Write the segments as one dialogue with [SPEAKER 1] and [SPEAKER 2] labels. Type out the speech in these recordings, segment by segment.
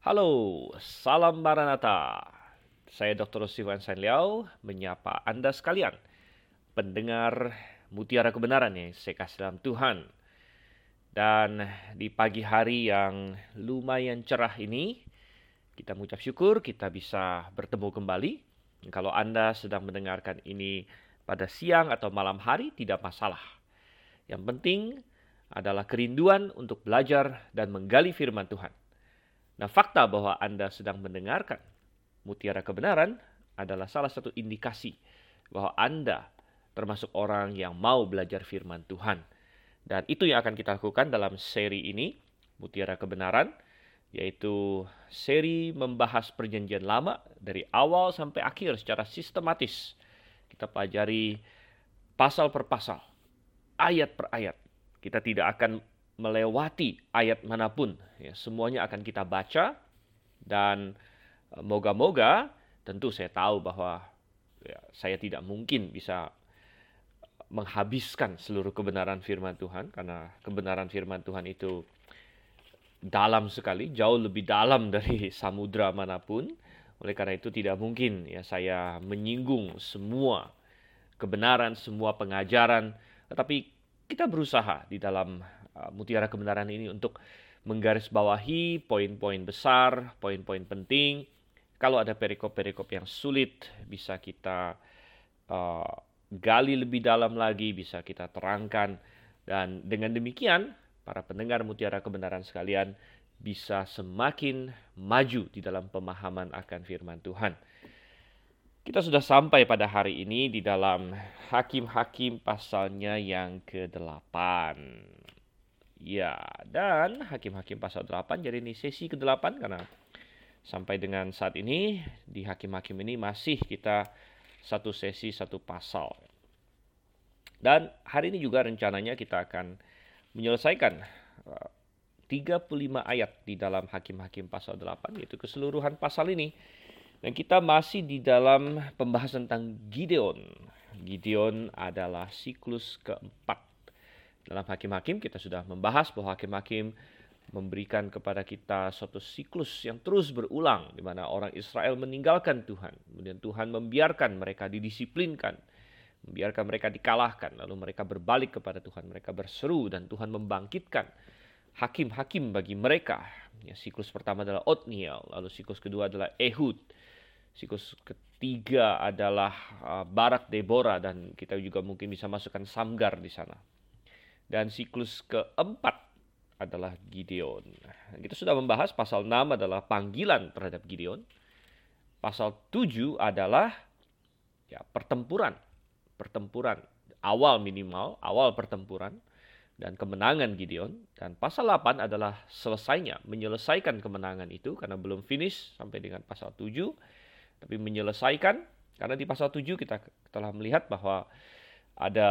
[SPEAKER 1] Halo, salam Maranatha. Saya Dr. Siwan San Liao menyapa Anda sekalian, pendengar mutiara kebenaran yang saya kasih dalam Tuhan. Dan di pagi hari yang lumayan cerah ini, kita mengucap syukur kita bisa bertemu kembali. Kalau Anda sedang mendengarkan ini pada siang atau malam hari, tidak masalah. Yang penting adalah kerinduan untuk belajar dan menggali firman Tuhan. Nah, fakta bahwa Anda sedang mendengarkan mutiara kebenaran adalah salah satu indikasi bahwa Anda termasuk orang yang mau belajar firman Tuhan. Dan itu yang akan kita lakukan dalam seri ini, Mutiara Kebenaran, yaitu seri membahas perjanjian lama dari awal sampai akhir secara sistematis. Kita pelajari pasal per pasal, ayat per ayat. Kita tidak akan melewati ayat mana pun. Ya, semuanya akan kita baca dan e, moga-moga tentu saya tahu bahwa ya, saya tidak mungkin bisa menghabiskan seluruh kebenaran firman Tuhan karena kebenaran firman Tuhan itu dalam sekali, jauh lebih dalam dari samudra mana pun. Oleh karena itu tidak mungkin ya saya menyinggung semua kebenaran, semua pengajaran, tetapi kita berusaha di dalam mutiara kebenaran ini untuk menggarisbawahi poin-poin besar, poin-poin penting. Kalau ada perikop-perikop yang sulit, bisa kita uh, gali lebih dalam lagi, bisa kita terangkan. Dan dengan demikian, para pendengar mutiara kebenaran sekalian bisa semakin maju di dalam pemahaman akan firman Tuhan. Kita sudah sampai pada hari ini di dalam Hakim-Hakim pasalnya yang ke-8. Ya, dan hakim-hakim pasal 8 jadi ini sesi ke-8 karena sampai dengan saat ini di hakim-hakim ini masih kita satu sesi satu pasal. Dan hari ini juga rencananya kita akan menyelesaikan 35 uh, ayat di dalam hakim-hakim pasal 8 yaitu keseluruhan pasal ini. Dan kita masih di dalam pembahasan tentang Gideon. Gideon adalah siklus keempat dalam Hakim-Hakim kita sudah membahas bahwa Hakim-Hakim memberikan kepada kita suatu siklus yang terus berulang di mana orang Israel meninggalkan Tuhan, kemudian Tuhan membiarkan mereka didisiplinkan, membiarkan mereka dikalahkan, lalu mereka berbalik kepada Tuhan, mereka berseru dan Tuhan membangkitkan hakim-hakim bagi mereka. Ya, siklus pertama adalah Otniel, lalu siklus kedua adalah Ehud, siklus ketiga adalah uh, Barak Deborah dan kita juga mungkin bisa masukkan Samgar di sana. Dan siklus keempat adalah Gideon. Kita sudah membahas pasal 6 adalah panggilan terhadap Gideon. Pasal 7 adalah ya pertempuran. Pertempuran awal minimal, awal pertempuran dan kemenangan Gideon dan pasal 8 adalah selesainya, menyelesaikan kemenangan itu karena belum finish sampai dengan pasal 7 tapi menyelesaikan karena di pasal 7 kita telah melihat bahwa ada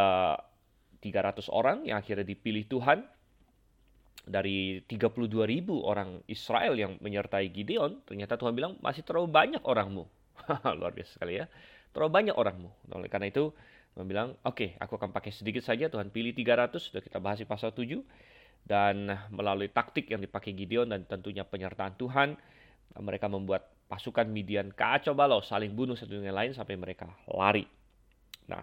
[SPEAKER 1] 300 orang yang akhirnya dipilih Tuhan dari 32 ribu orang Israel yang menyertai Gideon, ternyata Tuhan bilang masih terlalu banyak orangmu. Luar biasa sekali ya. Terlalu banyak orangmu. Oleh karena itu, Tuhan bilang, oke, okay, aku akan pakai sedikit saja. Tuhan pilih 300, sudah kita bahas di pasal 7. Dan melalui taktik yang dipakai Gideon dan tentunya penyertaan Tuhan, mereka membuat pasukan Midian kacau balau, saling bunuh satu dengan lain sampai mereka lari. Nah,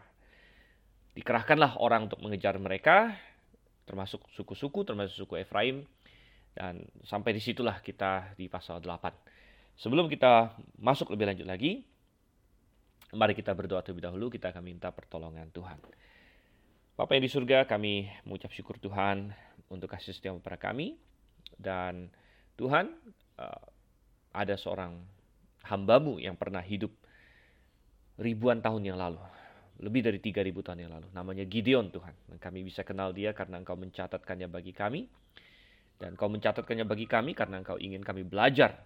[SPEAKER 1] dikerahkanlah orang untuk mengejar mereka, termasuk suku-suku, termasuk suku Efraim, dan sampai di situlah kita di pasal 8. Sebelum kita masuk lebih lanjut lagi, mari kita berdoa terlebih dahulu, kita akan minta pertolongan Tuhan. Bapak yang di surga, kami mengucap syukur Tuhan untuk kasih setia kepada kami, dan Tuhan, eh, ada seorang hambamu yang pernah hidup ribuan tahun yang lalu lebih dari 3000 tahun yang lalu. Namanya Gideon Tuhan. Dan kami bisa kenal dia karena engkau mencatatkannya bagi kami. Dan engkau mencatatkannya bagi kami karena engkau ingin kami belajar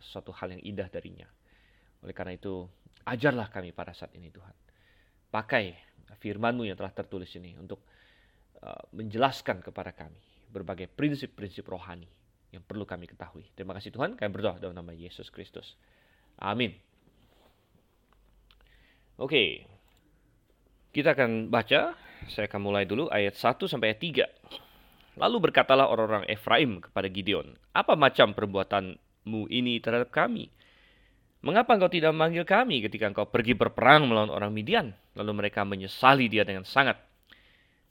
[SPEAKER 1] suatu hal yang indah darinya. Oleh karena itu, ajarlah kami pada saat ini Tuhan. Pakai firmanmu yang telah tertulis ini untuk uh, menjelaskan kepada kami berbagai prinsip-prinsip rohani yang perlu kami ketahui. Terima kasih Tuhan, kami berdoa dalam nama Yesus Kristus. Amin. Oke, okay. Kita akan baca, saya akan mulai dulu ayat 1 sampai ayat 3. Lalu berkatalah orang-orang Efraim kepada Gideon, apa macam perbuatan doamu ini terhadap kami? Mengapa engkau tidak memanggil kami ketika engkau pergi berperang melawan orang Midian? Lalu mereka menyesali dia dengan sangat.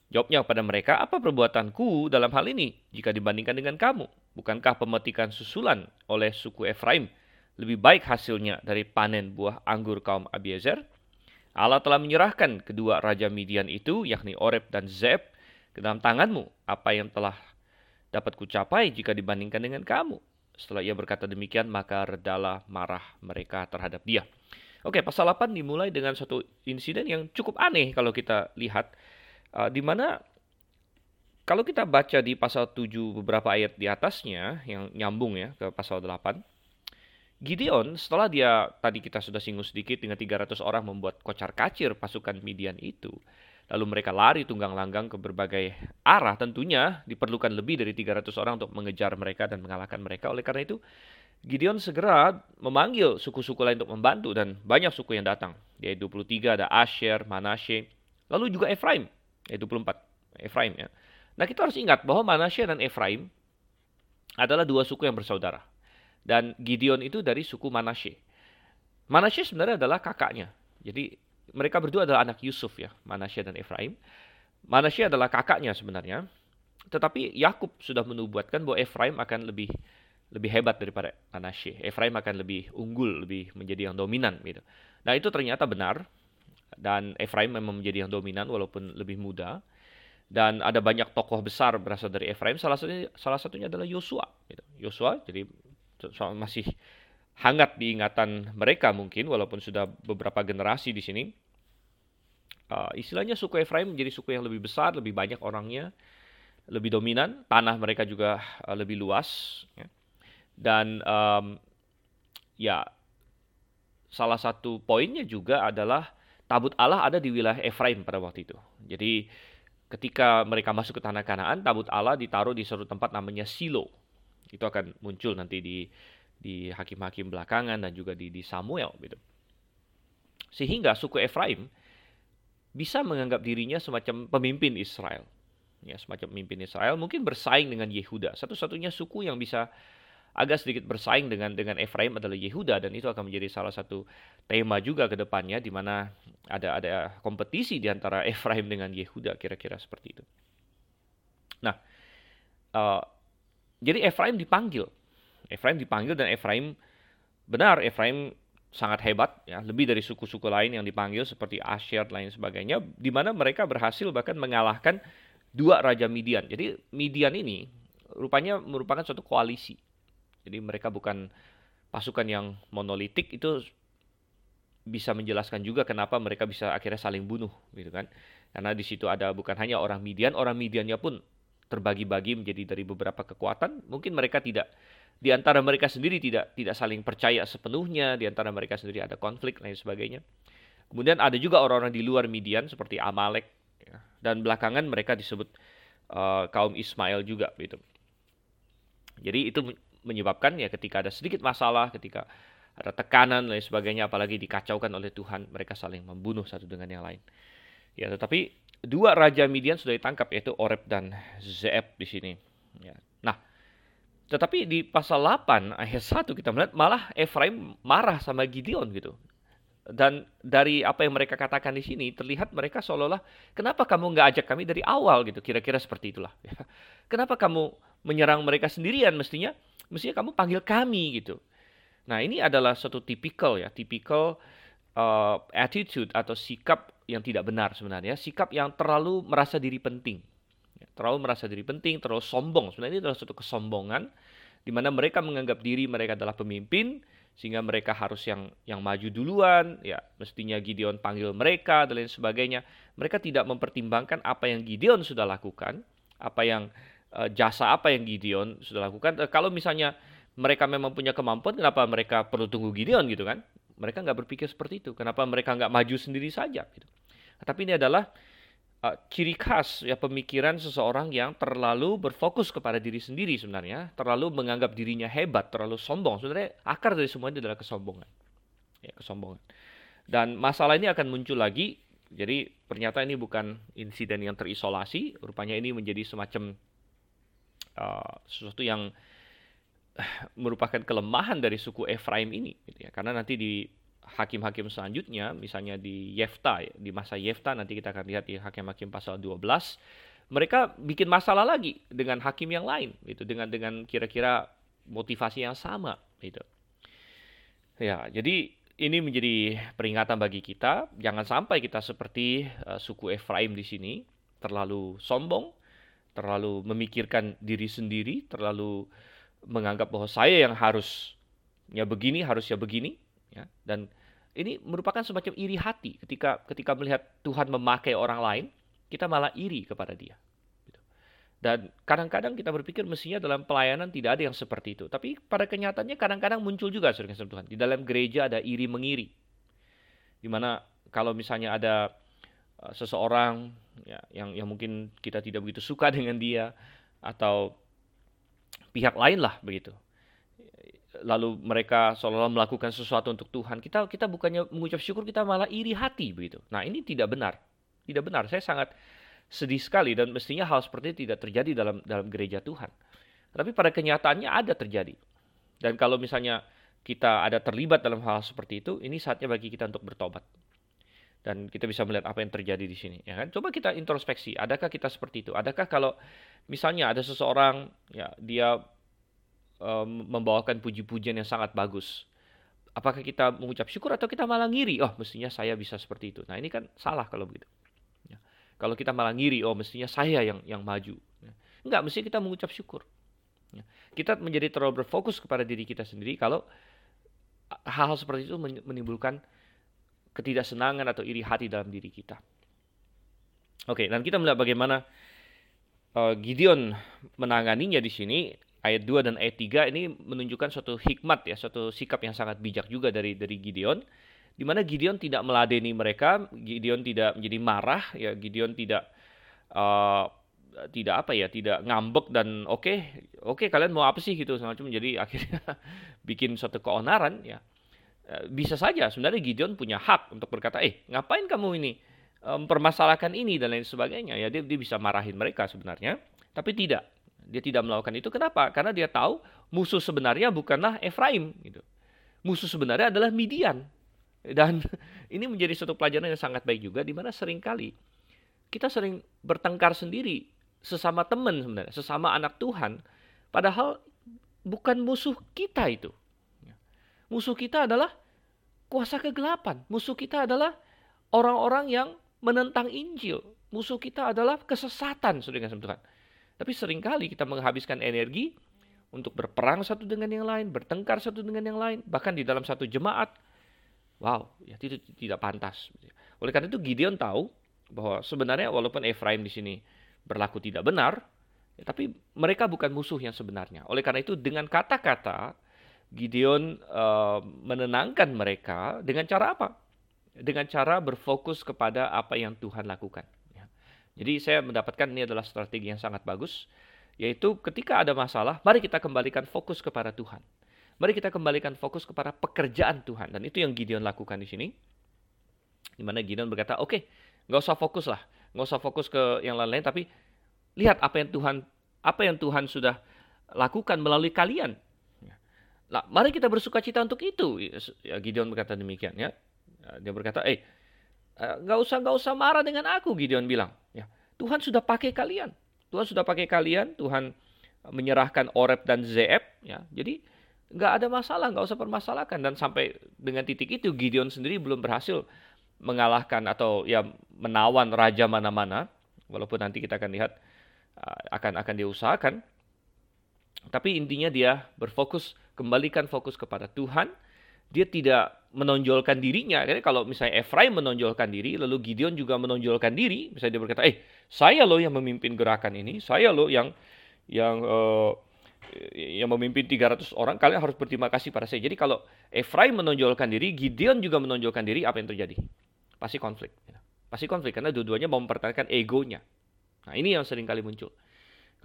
[SPEAKER 1] Jawabnya kepada mereka, apa perbuatanku dalam hal ini jika dibandingkan dengan kamu? Bukankah pemetikan susulan oleh suku Efraim lebih baik hasilnya dari panen buah anggur kaum Abiezer? Allah telah menyerahkan kedua raja Midian itu, yakni Oreb dan Zeb, ke dalam tanganmu. Apa yang telah dapat kucapai jika dibandingkan dengan kamu? Setelah ia berkata demikian, maka redalah marah mereka terhadap dia. Oke, pasal 8 dimulai dengan suatu insiden yang cukup aneh kalau kita lihat. Uh, di mana kalau kita baca di pasal 7 beberapa ayat di atasnya, yang nyambung ya ke pasal 8, Gideon setelah dia, tadi kita sudah singgung sedikit, dengan 300 orang membuat kocar kacir pasukan Midian itu, lalu mereka lari tunggang langgang ke berbagai arah. Tentunya diperlukan lebih dari 300 orang untuk mengejar mereka dan mengalahkan mereka. Oleh karena itu, Gideon segera memanggil suku-suku lain untuk membantu dan banyak suku yang datang. Yaitu 23 ada Asher, Manasye, lalu juga Efraim, yaitu 24 Efraim ya. Nah, kita harus ingat bahwa Manasye dan Efraim adalah dua suku yang bersaudara. Dan Gideon itu dari suku Manasye. Manasye sebenarnya adalah kakaknya. Jadi mereka berdua adalah anak Yusuf ya, Manasye dan Efraim. Manasye adalah kakaknya sebenarnya. Tetapi Yakub sudah menubuatkan bahwa Efraim akan lebih lebih hebat daripada Manasye. Efraim akan lebih unggul, lebih menjadi yang dominan gitu. Nah, itu ternyata benar dan Efraim memang menjadi yang dominan walaupun lebih muda. Dan ada banyak tokoh besar berasal dari Efraim. Salah satunya salah satunya adalah Yosua. Gitu. Yosua jadi masih hangat di ingatan mereka mungkin walaupun sudah beberapa generasi di sini. Uh, istilahnya suku Efraim menjadi suku yang lebih besar, lebih banyak orangnya, lebih dominan, tanah mereka juga uh, lebih luas. Ya. Dan um, ya salah satu poinnya juga adalah tabut Allah ada di wilayah Efraim pada waktu itu. Jadi ketika mereka masuk ke tanah Kanaan, tabut Allah ditaruh di suatu tempat namanya Silo. Itu akan muncul nanti di di hakim-hakim belakangan dan juga di, di Samuel gitu. Sehingga suku Efraim bisa menganggap dirinya semacam pemimpin Israel. Ya, semacam pemimpin Israel mungkin bersaing dengan Yehuda. Satu-satunya suku yang bisa agak sedikit bersaing dengan dengan Efraim adalah Yehuda dan itu akan menjadi salah satu tema juga ke depannya di mana ada ada kompetisi di antara Efraim dengan Yehuda kira-kira seperti itu. Nah, uh, jadi Efraim dipanggil Efraim dipanggil dan Efraim benar Efraim sangat hebat ya lebih dari suku-suku lain yang dipanggil seperti Asher lain sebagainya di mana mereka berhasil bahkan mengalahkan dua raja Midian. Jadi Midian ini rupanya merupakan suatu koalisi. Jadi mereka bukan pasukan yang monolitik itu bisa menjelaskan juga kenapa mereka bisa akhirnya saling bunuh gitu kan. Karena di situ ada bukan hanya orang Midian, orang Midiannya pun terbagi-bagi menjadi dari beberapa kekuatan. Mungkin mereka tidak di antara mereka sendiri tidak tidak saling percaya sepenuhnya, di antara mereka sendiri ada konflik dan lain sebagainya. Kemudian ada juga orang-orang di luar Midian seperti Amalek ya. dan belakangan mereka disebut uh, kaum Ismail juga gitu. Jadi itu menyebabkan ya ketika ada sedikit masalah, ketika ada tekanan dan lain sebagainya apalagi dikacaukan oleh Tuhan, mereka saling membunuh satu dengan yang lain. Ya, tetapi dua raja Midian sudah ditangkap yaitu Oreb dan Zeeb di sini. Ya. Nah, tetapi di pasal 8 ayat 1 kita melihat malah Efraim marah sama Gideon gitu. Dan dari apa yang mereka katakan di sini terlihat mereka seolah-olah kenapa kamu nggak ajak kami dari awal gitu kira-kira seperti itulah. Ya. Kenapa kamu menyerang mereka sendirian mestinya mestinya kamu panggil kami gitu. Nah ini adalah satu tipikal ya tipikal uh, attitude atau sikap yang tidak benar sebenarnya sikap yang terlalu merasa diri penting terlalu merasa diri penting, terlalu sombong. Sebenarnya ini adalah suatu kesombongan di mana mereka menganggap diri mereka adalah pemimpin sehingga mereka harus yang yang maju duluan, ya mestinya Gideon panggil mereka dan lain sebagainya. Mereka tidak mempertimbangkan apa yang Gideon sudah lakukan, apa yang uh, jasa apa yang Gideon sudah lakukan. Uh, kalau misalnya mereka memang punya kemampuan, kenapa mereka perlu tunggu Gideon gitu kan? Mereka nggak berpikir seperti itu. Kenapa mereka nggak maju sendiri saja? Gitu. Tapi ini adalah uh, ciri khas ya pemikiran seseorang yang terlalu berfokus kepada diri sendiri sebenarnya, terlalu menganggap dirinya hebat, terlalu sombong. Sebenarnya akar dari semua ini adalah kesombongan. Ya, kesombongan. Dan masalah ini akan muncul lagi. Jadi pernyataan ini bukan insiden yang terisolasi, rupanya ini menjadi semacam uh, sesuatu yang merupakan kelemahan dari suku Efraim ini gitu ya. Karena nanti di hakim-hakim selanjutnya misalnya di Yefta ya, di masa Yefta nanti kita akan lihat di hakim-hakim pasal 12 mereka bikin masalah lagi dengan hakim yang lain gitu dengan dengan kira-kira motivasi yang sama gitu. Ya, jadi ini menjadi peringatan bagi kita jangan sampai kita seperti uh, suku Efraim di sini terlalu sombong, terlalu memikirkan diri sendiri, terlalu menganggap bahwa saya yang harus ya begini, harus ya begini ya. Dan ini merupakan semacam iri hati ketika ketika melihat Tuhan memakai orang lain, kita malah iri kepada dia. Gitu. Dan kadang-kadang kita berpikir mestinya dalam pelayanan tidak ada yang seperti itu. Tapi pada kenyataannya kadang-kadang muncul juga saudara Tuhan. Di dalam gereja ada iri mengiri. Di mana kalau misalnya ada uh, seseorang ya, yang yang mungkin kita tidak begitu suka dengan dia atau pihak lain lah begitu lalu mereka seolah-olah melakukan sesuatu untuk Tuhan, kita kita bukannya mengucap syukur, kita malah iri hati begitu. Nah, ini tidak benar. Tidak benar. Saya sangat sedih sekali dan mestinya hal seperti ini tidak terjadi dalam dalam gereja Tuhan. Tapi pada kenyataannya ada terjadi. Dan kalau misalnya kita ada terlibat dalam hal seperti itu, ini saatnya bagi kita untuk bertobat. Dan kita bisa melihat apa yang terjadi di sini, ya kan? Coba kita introspeksi, adakah kita seperti itu? Adakah kalau misalnya ada seseorang ya dia um, membawakan puji-pujian yang sangat bagus. Apakah kita mengucap syukur atau kita malah ngiri? Oh, mestinya saya bisa seperti itu. Nah, ini kan salah kalau begitu. Ya. Kalau kita malah ngiri, oh mestinya saya yang yang maju. Ya. Enggak, mesti kita mengucap syukur. Ya. Kita menjadi terlalu berfokus kepada diri kita sendiri kalau hal-hal seperti itu menimbulkan ketidaksenangan atau iri hati dalam diri kita. Oke, dan kita melihat bagaimana uh, Gideon menanganinya di sini ayat 2 dan ayat 3 ini menunjukkan suatu hikmat ya, suatu sikap yang sangat bijak juga dari dari Gideon di mana Gideon tidak meladeni mereka, Gideon tidak menjadi marah ya, Gideon tidak uh, tidak apa ya, tidak ngambek dan oke, okay, oke okay, kalian mau apa sih gitu semacam jadi akhirnya bikin suatu keonaran ya. Eh, bisa saja sebenarnya Gideon punya hak untuk berkata, "Eh, ngapain kamu ini mempermasalahkan ini dan lain sebagainya." Ya dia, dia bisa marahin mereka sebenarnya, tapi tidak. Dia tidak melakukan itu. Kenapa? Karena dia tahu musuh sebenarnya bukanlah Efraim. Gitu. Musuh sebenarnya adalah Midian. Dan ini menjadi suatu pelajaran yang sangat baik juga, di mana sering kali kita sering bertengkar sendiri sesama teman sebenarnya, sesama anak Tuhan. Padahal bukan musuh kita itu. Musuh kita adalah kuasa kegelapan. Musuh kita adalah orang-orang yang menentang Injil. Musuh kita adalah kesesatan, saudara Tuhan. Tapi sering kali kita menghabiskan energi untuk berperang satu dengan yang lain, bertengkar satu dengan yang lain, bahkan di dalam satu jemaat. Wow, ya itu tidak pantas. Oleh karena itu Gideon tahu bahwa sebenarnya walaupun Efraim di sini berlaku tidak benar, ya, tapi mereka bukan musuh yang sebenarnya. Oleh karena itu dengan kata-kata Gideon uh, menenangkan mereka dengan cara apa? Dengan cara berfokus kepada apa yang Tuhan lakukan. Jadi saya mendapatkan ini adalah strategi yang sangat bagus, yaitu ketika ada masalah, mari kita kembalikan fokus kepada Tuhan. Mari kita kembalikan fokus kepada pekerjaan Tuhan. Dan itu yang Gideon lakukan di sini. Di mana Gideon berkata, oke, okay, nggak usah fokus lah. Nggak usah fokus ke yang lain-lain, tapi lihat apa yang Tuhan apa yang Tuhan sudah lakukan melalui kalian. Nah, mari kita bersuka cita untuk itu. Ya, Gideon berkata demikian ya. Dia berkata, eh, Eh, nggak usah nggak usah marah dengan aku Gideon bilang ya. Tuhan sudah pakai kalian. Tuhan sudah pakai kalian. Tuhan menyerahkan Oreb dan Zeeb ya. Jadi nggak ada masalah nggak usah permasalahkan. Dan sampai dengan titik itu Gideon sendiri belum berhasil mengalahkan atau ya menawan raja mana-mana. Walaupun nanti kita akan lihat eh, akan akan diusahakan tapi intinya dia berfokus kembalikan fokus kepada Tuhan dia tidak menonjolkan dirinya. Jadi kalau misalnya Efraim menonjolkan diri, lalu Gideon juga menonjolkan diri, misalnya dia berkata, eh saya loh yang memimpin gerakan ini, saya loh yang yang uh, yang memimpin 300 orang, kalian harus berterima kasih pada saya. Jadi kalau Efraim menonjolkan diri, Gideon juga menonjolkan diri, apa yang terjadi? Pasti konflik. Pasti konflik, karena dua-duanya mau mempertahankan egonya. Nah ini yang sering kali muncul.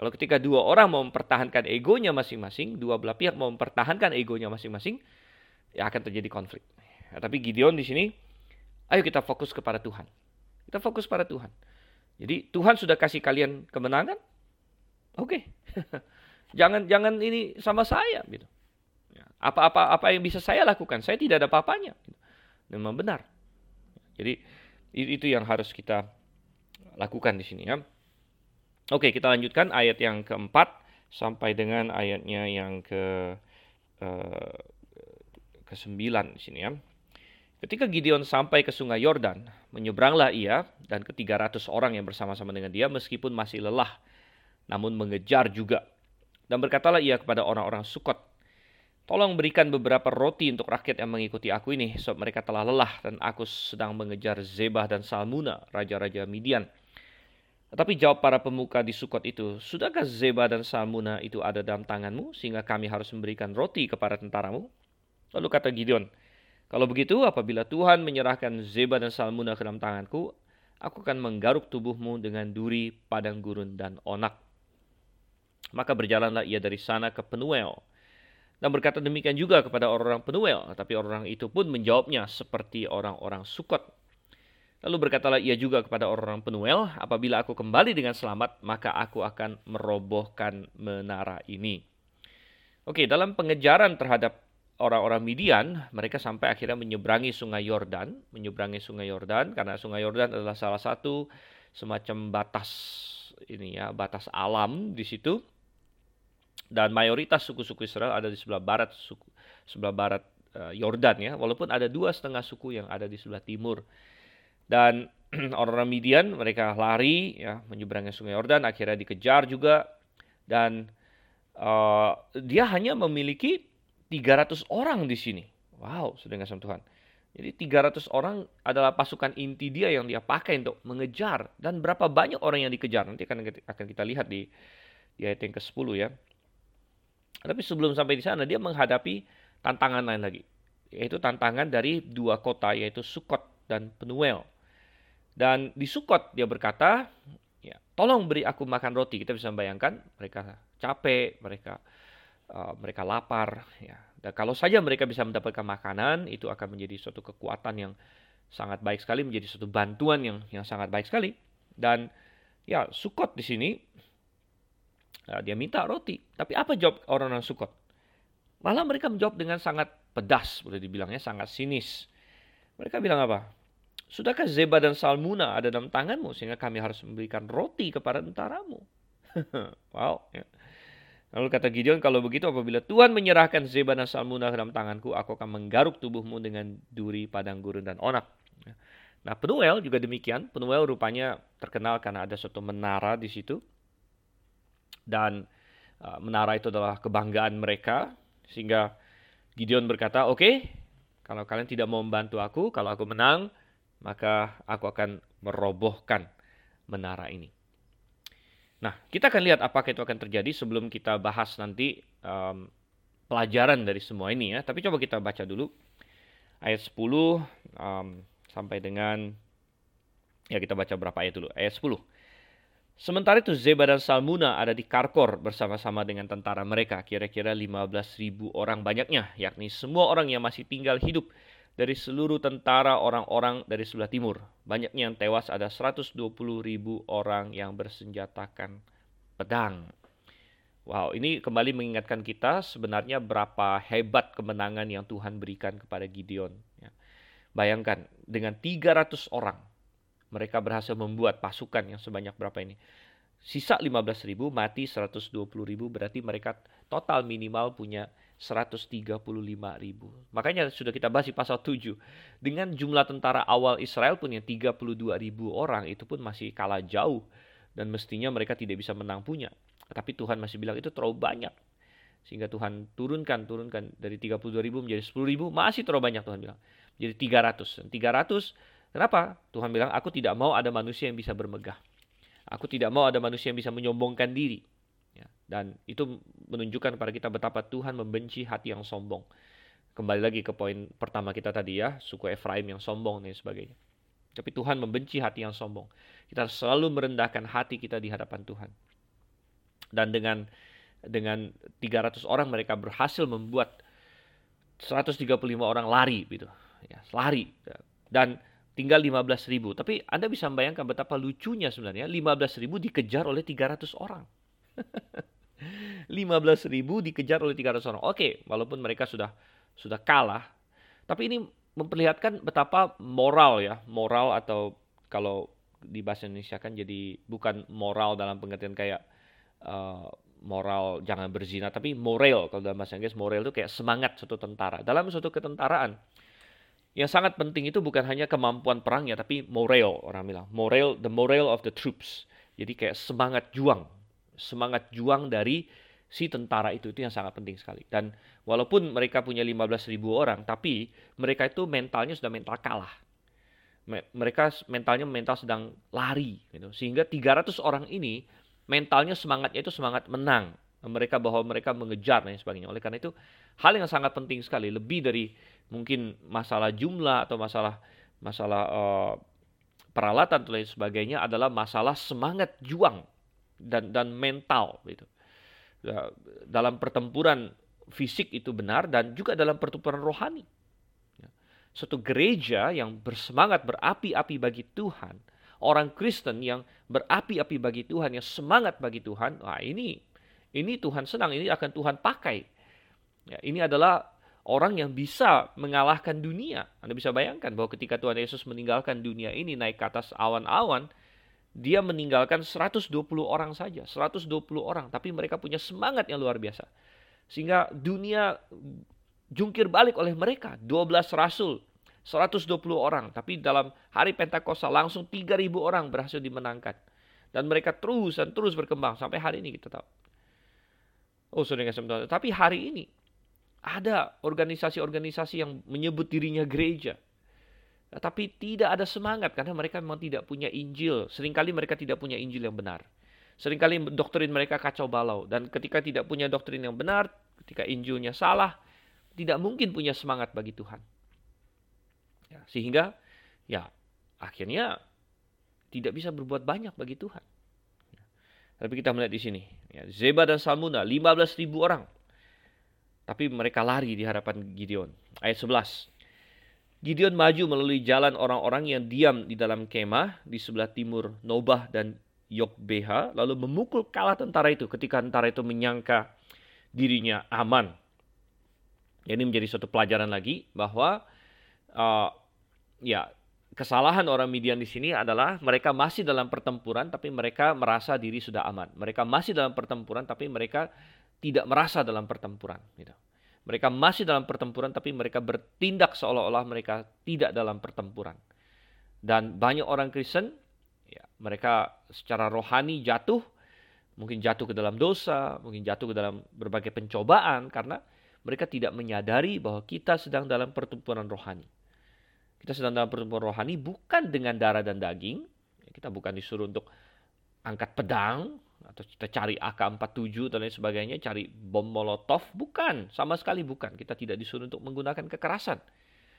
[SPEAKER 1] Kalau ketika dua orang mau mempertahankan egonya masing-masing, dua belah pihak mau mempertahankan egonya masing-masing, ya akan terjadi konflik. Ya, tapi Gideon di sini, ayo kita fokus kepada Tuhan. Kita fokus pada Tuhan. Jadi Tuhan sudah kasih kalian kemenangan, oke. Okay. Jangan jangan ini sama saya gitu. Ya, apa-apa apa yang bisa saya lakukan? Saya tidak ada apa-apanya. Memang benar. Jadi itu yang harus kita lakukan di sini ya. Oke, kita lanjutkan ayat yang keempat sampai dengan ayatnya yang ke uh, ke sembilan di sini ya. Ketika Gideon sampai ke sungai Yordan, menyeberanglah ia dan ke 300 orang yang bersama-sama dengan dia meskipun masih lelah, namun mengejar juga. Dan berkatalah ia kepada orang-orang Sukot, Tolong berikan beberapa roti untuk rakyat yang mengikuti aku ini, sebab mereka telah lelah dan aku sedang mengejar Zebah dan Salmuna, raja-raja Midian. Tetapi jawab para pemuka di Sukot itu, Sudahkah Zebah dan Salmuna itu ada dalam tanganmu, sehingga kami harus memberikan roti kepada tentaramu? Lalu kata Gideon, kalau begitu, apabila Tuhan menyerahkan Zeba dan Salmuna ke dalam tanganku, aku akan menggaruk tubuhmu dengan duri, padang gurun, dan onak. Maka berjalanlah ia dari sana ke Penuel. Dan berkata demikian juga kepada orang-orang Penuel. Tapi orang itu pun menjawabnya seperti orang-orang Sukot. Lalu berkatalah ia juga kepada orang-orang Penuel, apabila aku kembali dengan selamat, maka aku akan merobohkan menara ini. Oke, dalam pengejaran terhadap orang-orang Midian, mereka sampai akhirnya menyeberangi sungai Yordan, menyeberangi sungai Yordan karena sungai Yordan adalah salah satu semacam batas ini ya, batas alam di situ. Dan mayoritas suku-suku Israel ada di sebelah barat suku, sebelah barat uh, Yordan ya, walaupun ada dua setengah suku yang ada di sebelah timur. Dan orang-orang Midian mereka lari ya menyeberangi sungai Yordan, akhirnya dikejar juga dan uh, dia hanya memiliki 300 orang di sini. Wow, sudah nggak sama Tuhan. Jadi 300 orang adalah pasukan inti dia yang dia pakai untuk mengejar. Dan berapa banyak orang yang dikejar. Nanti akan, akan kita lihat di, di ayat yang ke-10 ya. Tapi sebelum sampai di sana dia menghadapi tantangan lain lagi. Yaitu tantangan dari dua kota yaitu Sukot dan Penuel. Dan di Sukot dia berkata, ya, tolong beri aku makan roti. Kita bisa membayangkan mereka capek, mereka uh, mereka lapar ya. Dan kalau saja mereka bisa mendapatkan makanan itu akan menjadi suatu kekuatan yang sangat baik sekali menjadi suatu bantuan yang yang sangat baik sekali. Dan ya Sukot di sini uh, dia minta roti. Tapi apa jawab orang-orang Sukot malah mereka menjawab dengan sangat pedas boleh dibilangnya sangat sinis. Mereka bilang apa Sudahkah Zeba dan Salmuna ada dalam tanganmu sehingga kami harus memberikan roti kepada tentaramu? wow. Ya. Lalu kata Gideon, kalau begitu apabila Tuhan menyerahkan Zeba dan Salmuna ke dalam tanganku, aku akan menggaruk tubuhmu dengan duri, padang gurun, dan onak. Nah, Penuel juga demikian. Penuel rupanya terkenal karena ada suatu menara di situ. Dan uh, menara itu adalah kebanggaan mereka. Sehingga Gideon berkata, oke, okay, kalau kalian tidak mau membantu aku, kalau aku menang, maka aku akan merobohkan menara ini. Nah, kita akan lihat apakah itu akan terjadi sebelum kita bahas nanti um, pelajaran dari semua ini ya. Tapi coba kita baca dulu ayat 10 um, sampai dengan ya kita baca berapa ayat dulu. Ayat 10. Sementara itu Zeba dan Salmuna ada di Karkor bersama-sama dengan tentara mereka, kira-kira 15.000 orang banyaknya, yakni semua orang yang masih tinggal hidup dari seluruh tentara orang-orang dari sebelah timur. Banyaknya yang tewas ada 120 ribu orang yang bersenjatakan pedang. Wow, ini kembali mengingatkan kita sebenarnya berapa hebat kemenangan yang Tuhan berikan kepada Gideon. Ya. Bayangkan, dengan 300 orang, mereka berhasil membuat pasukan yang sebanyak berapa ini. Sisa 15 ribu, mati 120 ribu, berarti mereka total minimal punya 135 ribu. Makanya sudah kita bahas di pasal 7. Dengan jumlah tentara awal Israel pun yang 32 ribu orang itu pun masih kalah jauh. Dan mestinya mereka tidak bisa menang punya. Tapi Tuhan masih bilang itu terlalu banyak. Sehingga Tuhan turunkan, turunkan dari 32 ribu menjadi 10 ribu. Masih terlalu banyak Tuhan bilang. Jadi 300. Dan 300, kenapa? Tuhan bilang, aku tidak mau ada manusia yang bisa bermegah. Aku tidak mau ada manusia yang bisa menyombongkan diri. Ya, dan itu menunjukkan kepada kita betapa Tuhan membenci hati yang sombong. Kembali lagi ke poin pertama kita tadi ya, suku Efraim yang sombong dan sebagainya. Tapi Tuhan membenci hati yang sombong. Kita selalu merendahkan hati kita di hadapan Tuhan. Dan dengan dengan 300 orang mereka berhasil membuat 135 orang lari gitu. Ya, lari. Dan tinggal 15 ribu. Tapi Anda bisa membayangkan betapa lucunya sebenarnya 15 ribu dikejar oleh 300 orang. 15 ribu dikejar oleh 300 orang. Oke, walaupun mereka sudah sudah kalah, tapi ini memperlihatkan betapa moral ya, moral atau kalau di bahasa Indonesia kan jadi bukan moral dalam pengertian kayak uh, moral jangan berzina, tapi moral kalau dalam bahasa Inggris moral itu kayak semangat suatu tentara. Dalam suatu ketentaraan yang sangat penting itu bukan hanya kemampuan perangnya, tapi moral orang bilang, moral the moral of the troops. Jadi kayak semangat juang, semangat juang dari si tentara itu itu yang sangat penting sekali. Dan walaupun mereka punya 15 ribu orang, tapi mereka itu mentalnya sudah mental kalah. Mereka mentalnya mental sedang lari, gitu. sehingga 300 orang ini mentalnya semangatnya itu semangat menang. Mereka bahwa mereka mengejar dan sebagainya. Oleh karena itu hal yang sangat penting sekali, lebih dari mungkin masalah jumlah atau masalah masalah uh, peralatan dan lain sebagainya adalah masalah semangat juang dan dan mental gitu. Ya, dalam pertempuran fisik itu benar dan juga dalam pertempuran rohani. Ya. Suatu gereja yang bersemangat berapi-api bagi Tuhan, orang Kristen yang berapi-api bagi Tuhan, yang semangat bagi Tuhan, wah ini ini Tuhan senang, ini akan Tuhan pakai. Ya, ini adalah orang yang bisa mengalahkan dunia. Anda bisa bayangkan bahwa ketika Tuhan Yesus meninggalkan dunia ini naik ke atas awan-awan, dia meninggalkan 120 orang saja, 120 orang, tapi mereka punya semangat yang luar biasa. Sehingga dunia jungkir balik oleh mereka, 12 rasul, 120 orang, tapi dalam hari Pentakosta langsung 3000 orang berhasil dimenangkan. Dan mereka terus dan terus berkembang sampai hari ini kita tahu. Oh, saudara tapi hari ini ada organisasi-organisasi yang menyebut dirinya gereja tapi tidak ada semangat karena mereka memang tidak punya Injil. Seringkali mereka tidak punya Injil yang benar. Seringkali doktrin mereka kacau balau. Dan ketika tidak punya doktrin yang benar, ketika Injilnya salah, tidak mungkin punya semangat bagi Tuhan. Ya, sehingga ya akhirnya tidak bisa berbuat banyak bagi Tuhan. Tapi kita melihat di sini. Ya, Zeba dan Salmuna, 15 ribu orang. Tapi mereka lari di hadapan Gideon. Ayat 11. Gideon maju melalui jalan orang-orang yang diam di dalam kemah di sebelah timur Nobah dan Yokbeha, lalu memukul kalah tentara itu ketika tentara itu menyangka dirinya aman. Ini menjadi suatu pelajaran lagi bahwa uh, ya kesalahan orang Midian di sini adalah mereka masih dalam pertempuran tapi mereka merasa diri sudah aman. Mereka masih dalam pertempuran tapi mereka tidak merasa dalam pertempuran. Gitu. Mereka masih dalam pertempuran tapi mereka bertindak seolah-olah mereka tidak dalam pertempuran. Dan banyak orang Kristen, ya, mereka secara rohani jatuh, mungkin jatuh ke dalam dosa, mungkin jatuh ke dalam berbagai pencobaan karena mereka tidak menyadari bahwa kita sedang dalam pertempuran rohani. Kita sedang dalam pertempuran rohani bukan dengan darah dan daging. Kita bukan disuruh untuk angkat pedang, atau kita cari AK-47 dan lain sebagainya, cari bom molotov, bukan, sama sekali bukan. Kita tidak disuruh untuk menggunakan kekerasan.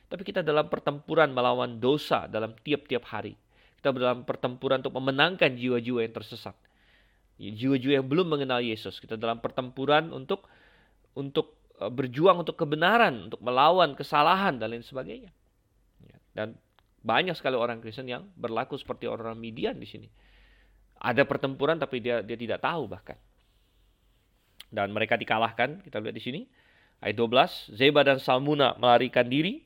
[SPEAKER 1] Tapi kita dalam pertempuran melawan dosa dalam tiap-tiap hari. Kita dalam pertempuran untuk memenangkan jiwa-jiwa yang tersesat. Jiwa-jiwa yang belum mengenal Yesus. Kita dalam pertempuran untuk untuk e, berjuang untuk kebenaran, untuk melawan kesalahan dan lain sebagainya. Ya, dan banyak sekali orang Kristen yang berlaku seperti orang Midian di sini ada pertempuran tapi dia dia tidak tahu bahkan. Dan mereka dikalahkan, kita lihat di sini. Ayat 12, Zeba dan Salmuna melarikan diri,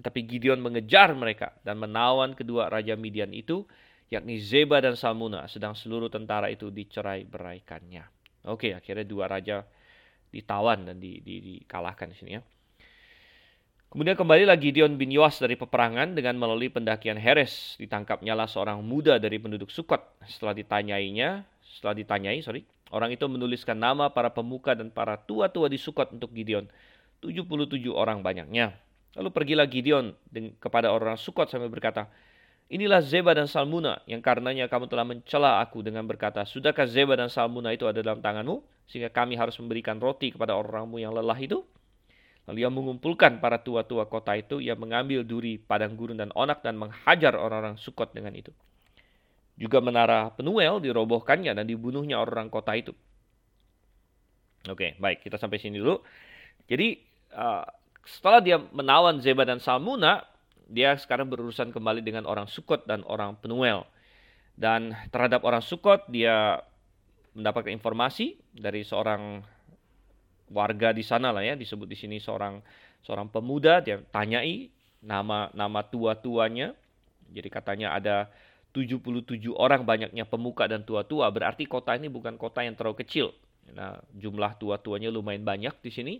[SPEAKER 1] tetapi Gideon mengejar mereka dan menawan kedua raja Midian itu, yakni Zeba dan Salmuna, sedang seluruh tentara itu dicerai beraikannya. Oke, akhirnya dua raja ditawan dan di, di, dikalahkan di sini ya. Kemudian kembali lagi Gideon bin Yoas dari peperangan dengan melalui pendakian Heres. Ditangkapnya lah seorang muda dari penduduk Sukot. Setelah ditanyainya, setelah ditanyai, sorry, orang itu menuliskan nama para pemuka dan para tua-tua di Sukot untuk Gideon. 77 orang banyaknya. Lalu pergilah Gideon kepada orang Sukot sambil berkata, Inilah Zeba dan Salmuna yang karenanya kamu telah mencela aku dengan berkata, Sudahkah Zeba dan Salmuna itu ada dalam tanganmu? Sehingga kami harus memberikan roti kepada orangmu yang lelah itu? Lalu ia mengumpulkan para tua-tua kota itu, ia mengambil duri, padang gurun, dan onak dan menghajar orang-orang Sukot dengan itu. Juga menara Penuel dirobohkannya dan dibunuhnya orang-orang kota itu. Oke, baik, kita sampai sini dulu. Jadi, uh, setelah dia menawan Zeba dan Salmuna, dia sekarang berurusan kembali dengan orang Sukot dan orang Penuel. Dan terhadap orang Sukot, dia mendapatkan informasi dari seorang warga di sana lah ya, disebut di sini seorang seorang pemuda, dia tanyai nama nama tua-tuanya. Jadi katanya ada 77 orang banyaknya pemuka dan tua-tua, berarti kota ini bukan kota yang terlalu kecil. Nah, jumlah tua-tuanya lumayan banyak di sini.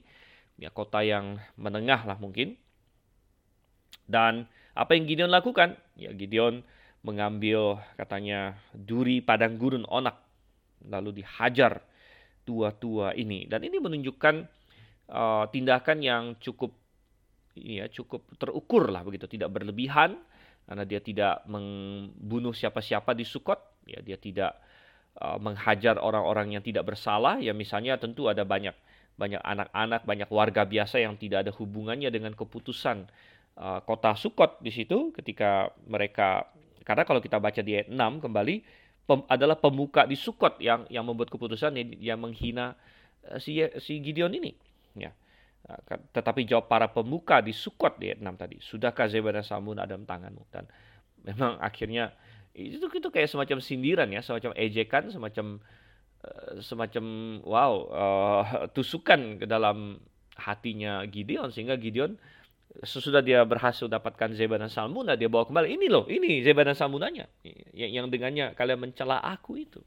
[SPEAKER 1] Ya kota yang menengah lah mungkin. Dan apa yang Gideon lakukan? Ya Gideon mengambil katanya duri padang gurun onak lalu dihajar tua-tua ini. Dan ini menunjukkan uh, tindakan yang cukup ya cukup terukur lah begitu. Tidak berlebihan karena dia tidak membunuh siapa-siapa di Sukot ya dia tidak uh, menghajar orang-orang yang tidak bersalah. Ya misalnya tentu ada banyak banyak anak-anak banyak warga biasa yang tidak ada hubungannya dengan keputusan uh, kota Sukot di situ ketika mereka karena kalau kita baca di ayat 6 kembali pem, adalah pemuka di Sukot yang yang membuat keputusan yang, yang menghina uh, si si Gideon ini. Ya. Nah, tetapi jawab para pemuka di Sukot di 6 tadi sudahkah Zeba dan Samun ada dalam tanganmu? Dan memang akhirnya itu itu kayak semacam sindiran ya semacam ejekan semacam uh, semacam wow uh, tusukan ke dalam hatinya Gideon sehingga Gideon sesudah dia berhasil dapatkan Zeba dan Salmuna, dia bawa kembali. Ini loh, ini Zeba dan Salmunanya. Yang, dengannya kalian mencela aku itu.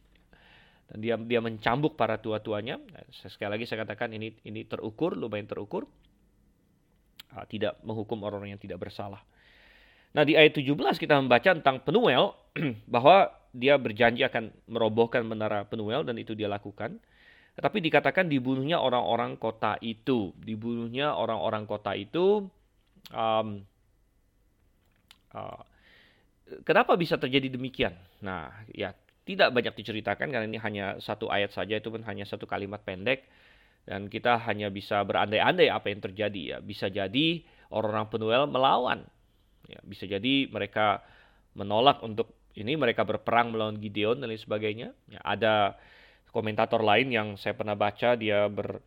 [SPEAKER 1] Dan dia dia mencambuk para tua-tuanya. Sekali lagi saya katakan ini ini terukur, lumayan terukur. Ah, tidak menghukum orang-orang yang tidak bersalah. Nah di ayat 17 kita membaca tentang Penuel bahwa dia berjanji akan merobohkan menara Penuel dan itu dia lakukan. Tetapi dikatakan dibunuhnya orang-orang kota itu. Dibunuhnya orang-orang kota itu um, uh, kenapa bisa terjadi demikian? Nah, ya tidak banyak diceritakan karena ini hanya satu ayat saja itu pun hanya satu kalimat pendek dan kita hanya bisa berandai-andai apa yang terjadi ya. Bisa jadi orang-orang Penuel melawan. Ya, bisa jadi mereka menolak untuk ini mereka berperang melawan Gideon dan lain sebagainya. Ya, ada komentator lain yang saya pernah baca dia ber,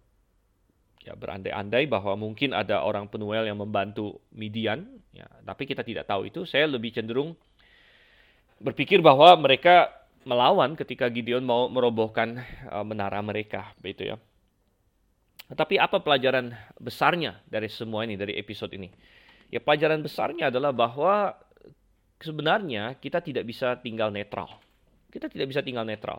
[SPEAKER 1] ya berandai-andai bahwa mungkin ada orang Penuel yang membantu Midian, ya, tapi kita tidak tahu itu. Saya lebih cenderung berpikir bahwa mereka melawan ketika Gideon mau merobohkan uh, menara mereka, begitu ya. Tapi apa pelajaran besarnya dari semua ini, dari episode ini? Ya pelajaran besarnya adalah bahwa sebenarnya kita tidak bisa tinggal netral. Kita tidak bisa tinggal netral.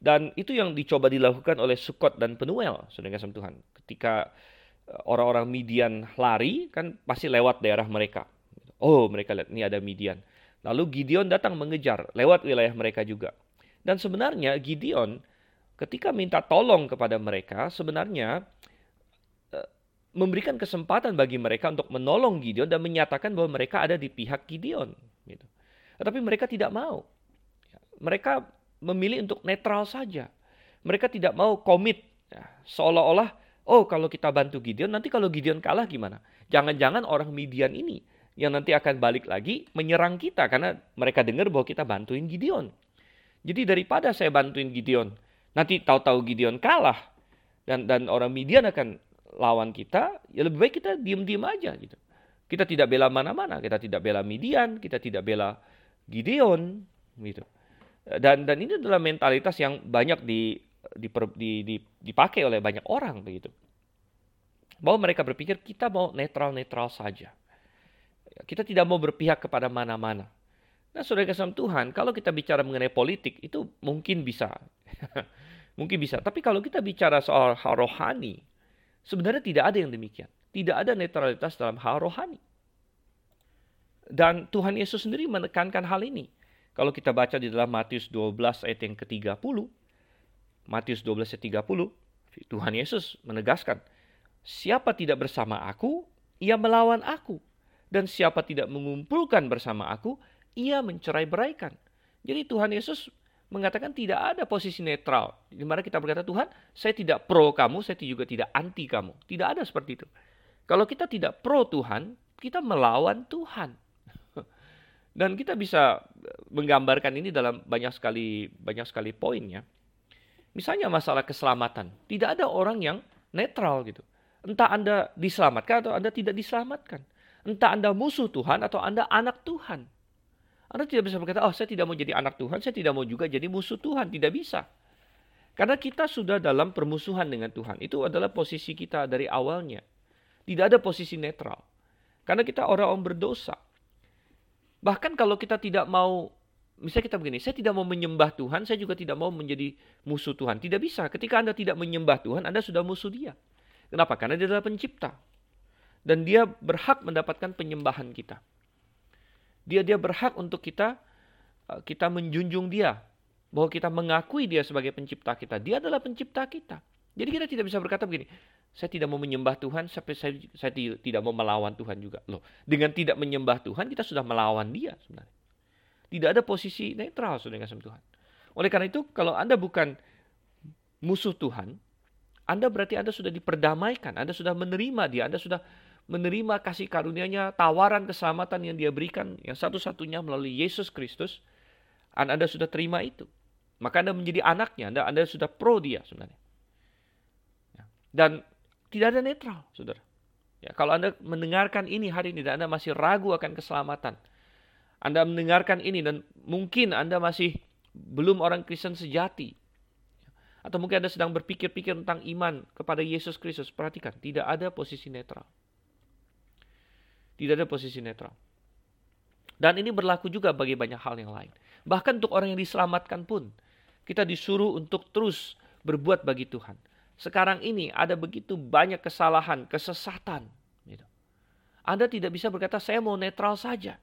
[SPEAKER 1] Dan itu yang dicoba dilakukan oleh Sukot dan Penuel, saudara kasih Tuhan. Ketika eh, orang-orang Midian lari, kan pasti lewat daerah mereka. Oh, mereka lihat ini ada Midian. Lalu Gideon datang mengejar lewat wilayah mereka juga. Dan sebenarnya Gideon ketika minta tolong kepada mereka, sebenarnya eh, memberikan kesempatan bagi mereka untuk menolong Gideon dan menyatakan bahwa mereka ada di pihak Gideon. Gitu. Tetapi mereka tidak mau. Mereka memilih untuk netral saja. Mereka tidak mau komit. Ya, seolah-olah, oh kalau kita bantu Gideon, nanti kalau Gideon kalah gimana? Jangan-jangan orang Midian ini yang nanti akan balik lagi menyerang kita karena mereka dengar bahwa kita bantuin Gideon. Jadi daripada saya bantuin Gideon, nanti tahu-tahu Gideon kalah dan dan orang Midian akan lawan kita, ya lebih baik kita diem-diem aja gitu. Kita tidak bela mana-mana, kita tidak bela Midian, kita tidak bela Gideon gitu. Dan dan ini adalah mentalitas yang banyak di, di, di, di dipakai oleh banyak orang begitu. Bahwa mereka berpikir kita mau netral-netral saja. Kita tidak mau berpihak kepada mana-mana. Nah, saudara kasih Tuhan, kalau kita bicara mengenai politik itu mungkin bisa. mungkin bisa. Tapi kalau kita bicara soal hal rohani, sebenarnya tidak ada yang demikian. Tidak ada netralitas dalam hal rohani. Dan Tuhan Yesus sendiri menekankan hal ini. Kalau kita baca di dalam Matius 12 ayat yang ke-30, Matius 12 ayat 30, Tuhan Yesus menegaskan, siapa tidak bersama aku, ia melawan aku. Dan siapa tidak mengumpulkan bersama aku, ia mencerai beraikan. Jadi Tuhan Yesus mengatakan tidak ada posisi netral. Di mana kita berkata, Tuhan, saya tidak pro kamu, saya juga tidak anti kamu. Tidak ada seperti itu. Kalau kita tidak pro Tuhan, kita melawan Tuhan. Dan kita bisa menggambarkan ini dalam banyak sekali banyak sekali poinnya. Misalnya masalah keselamatan. Tidak ada orang yang netral gitu. Entah Anda diselamatkan atau Anda tidak diselamatkan. Entah Anda musuh Tuhan atau Anda anak Tuhan. Anda tidak bisa berkata, oh saya tidak mau jadi anak Tuhan, saya tidak mau juga jadi musuh Tuhan. Tidak bisa. Karena kita sudah dalam permusuhan dengan Tuhan. Itu adalah posisi kita dari awalnya. Tidak ada posisi netral. Karena kita orang-orang berdosa. Bahkan kalau kita tidak mau, misalnya kita begini, saya tidak mau menyembah Tuhan, saya juga tidak mau menjadi musuh Tuhan. Tidak bisa. Ketika Anda tidak menyembah Tuhan, Anda sudah musuh dia. Kenapa? Karena dia adalah pencipta. Dan dia berhak mendapatkan penyembahan kita. Dia dia berhak untuk kita eh, kita menjunjung dia, bahwa kita mengakui dia sebagai pencipta kita. Dia adalah pencipta kita. Jadi kita tidak bisa berkata begini, saya tidak mau menyembah Tuhan, sampai saya, saya tidak mau melawan Tuhan juga. Loh, dengan tidak menyembah Tuhan, kita sudah melawan dia sebenarnya. Tidak ada posisi netral saudara kasih Tuhan. Oleh karena itu, kalau Anda bukan musuh Tuhan, Anda berarti Anda sudah diperdamaikan, Anda sudah menerima dia, Anda sudah menerima kasih karunia-Nya, tawaran keselamatan yang dia berikan, yang satu-satunya melalui Yesus Kristus, Anda sudah terima itu. Maka Anda menjadi anaknya, Anda, Anda sudah pro dia sebenarnya. Dan tidak ada netral, saudara. Ya, kalau Anda mendengarkan ini hari ini dan Anda masih ragu akan keselamatan, Anda mendengarkan ini dan mungkin Anda masih belum orang Kristen sejati, atau mungkin Anda sedang berpikir-pikir tentang iman kepada Yesus Kristus, perhatikan, tidak ada posisi netral. Tidak ada posisi netral. Dan ini berlaku juga bagi banyak hal yang lain. Bahkan untuk orang yang diselamatkan pun, kita disuruh untuk terus berbuat bagi Tuhan. Sekarang ini ada begitu banyak kesalahan, kesesatan. Gitu. Anda tidak bisa berkata, saya mau netral saja.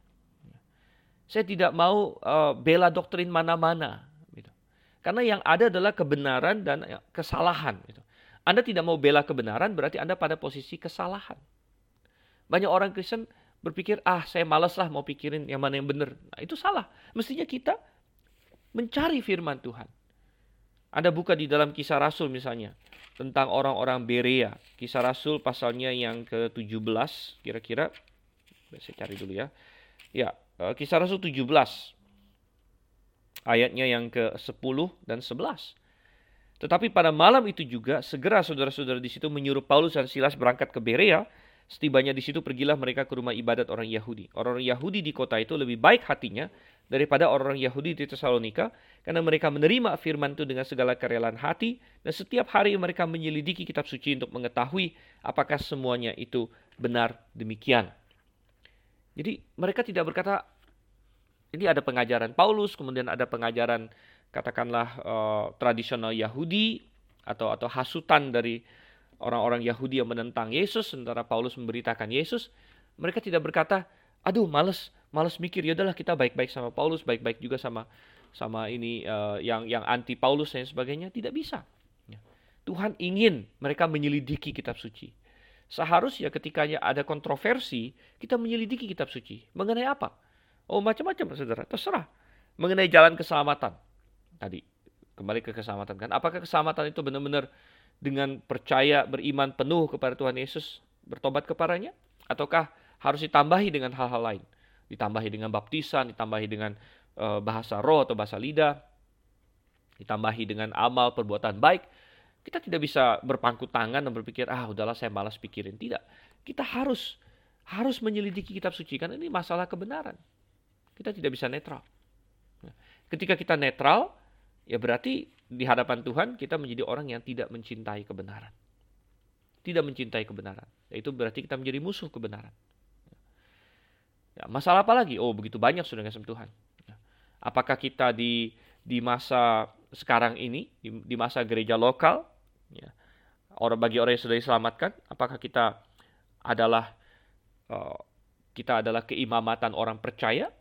[SPEAKER 1] Saya tidak mau uh, bela doktrin mana-mana. Gitu. Karena yang ada adalah kebenaran dan kesalahan. Gitu. Anda tidak mau bela kebenaran, berarti Anda pada posisi kesalahan. Banyak orang Kristen berpikir, ah saya malas lah mau pikirin yang mana yang benar. Nah, itu salah. Mestinya kita mencari firman Tuhan. Anda buka di dalam kisah Rasul misalnya. Tentang orang-orang Berea. Kisah Rasul pasalnya yang ke-17 kira-kira. Saya cari dulu ya. Ya, eh, kisah Rasul 17. Ayatnya yang ke-10 dan 11. Tetapi pada malam itu juga segera saudara-saudara di situ menyuruh Paulus dan Silas berangkat ke Berea Setibanya di situ pergilah mereka ke rumah ibadat orang Yahudi. Orang-orang Yahudi di kota itu lebih baik hatinya daripada orang-orang Yahudi di Tesalonika karena mereka menerima firman itu dengan segala kerelaan hati dan setiap hari mereka menyelidiki kitab suci untuk mengetahui apakah semuanya itu benar demikian. Jadi mereka tidak berkata ini ada pengajaran Paulus, kemudian ada pengajaran katakanlah uh, tradisional Yahudi atau atau hasutan dari orang-orang Yahudi yang menentang Yesus, sementara Paulus memberitakan Yesus, mereka tidak berkata, aduh males, males mikir, ya udahlah kita baik-baik sama Paulus, baik-baik juga sama sama ini uh, yang yang anti Paulus dan sebagainya, tidak bisa. Ya. Tuhan ingin mereka menyelidiki kitab suci. Seharusnya ketika ada kontroversi, kita menyelidiki kitab suci. Mengenai apa? Oh macam-macam saudara, terserah. Mengenai jalan keselamatan. Tadi, kembali ke keselamatan kan. Apakah keselamatan itu benar-benar dengan percaya beriman penuh kepada Tuhan Yesus bertobat kepadanya ataukah harus ditambahi dengan hal-hal lain ditambahi dengan baptisan ditambahi dengan uh, bahasa roh atau bahasa lidah ditambahi dengan amal perbuatan baik kita tidak bisa berpangku tangan dan berpikir ah udahlah saya malas pikirin tidak kita harus harus menyelidiki kitab suci kan ini masalah kebenaran kita tidak bisa netral ketika kita netral ya berarti di hadapan Tuhan kita menjadi orang yang tidak mencintai kebenaran. Tidak mencintai kebenaran. Itu berarti kita menjadi musuh kebenaran. Ya, masalah apa lagi? Oh, begitu banyak sudah kasih Tuhan. Ya. Apakah kita di di masa sekarang ini, di, di masa gereja lokal, ya, orang bagi orang yang sudah diselamatkan, apakah kita adalah uh, kita adalah keimamatan orang percaya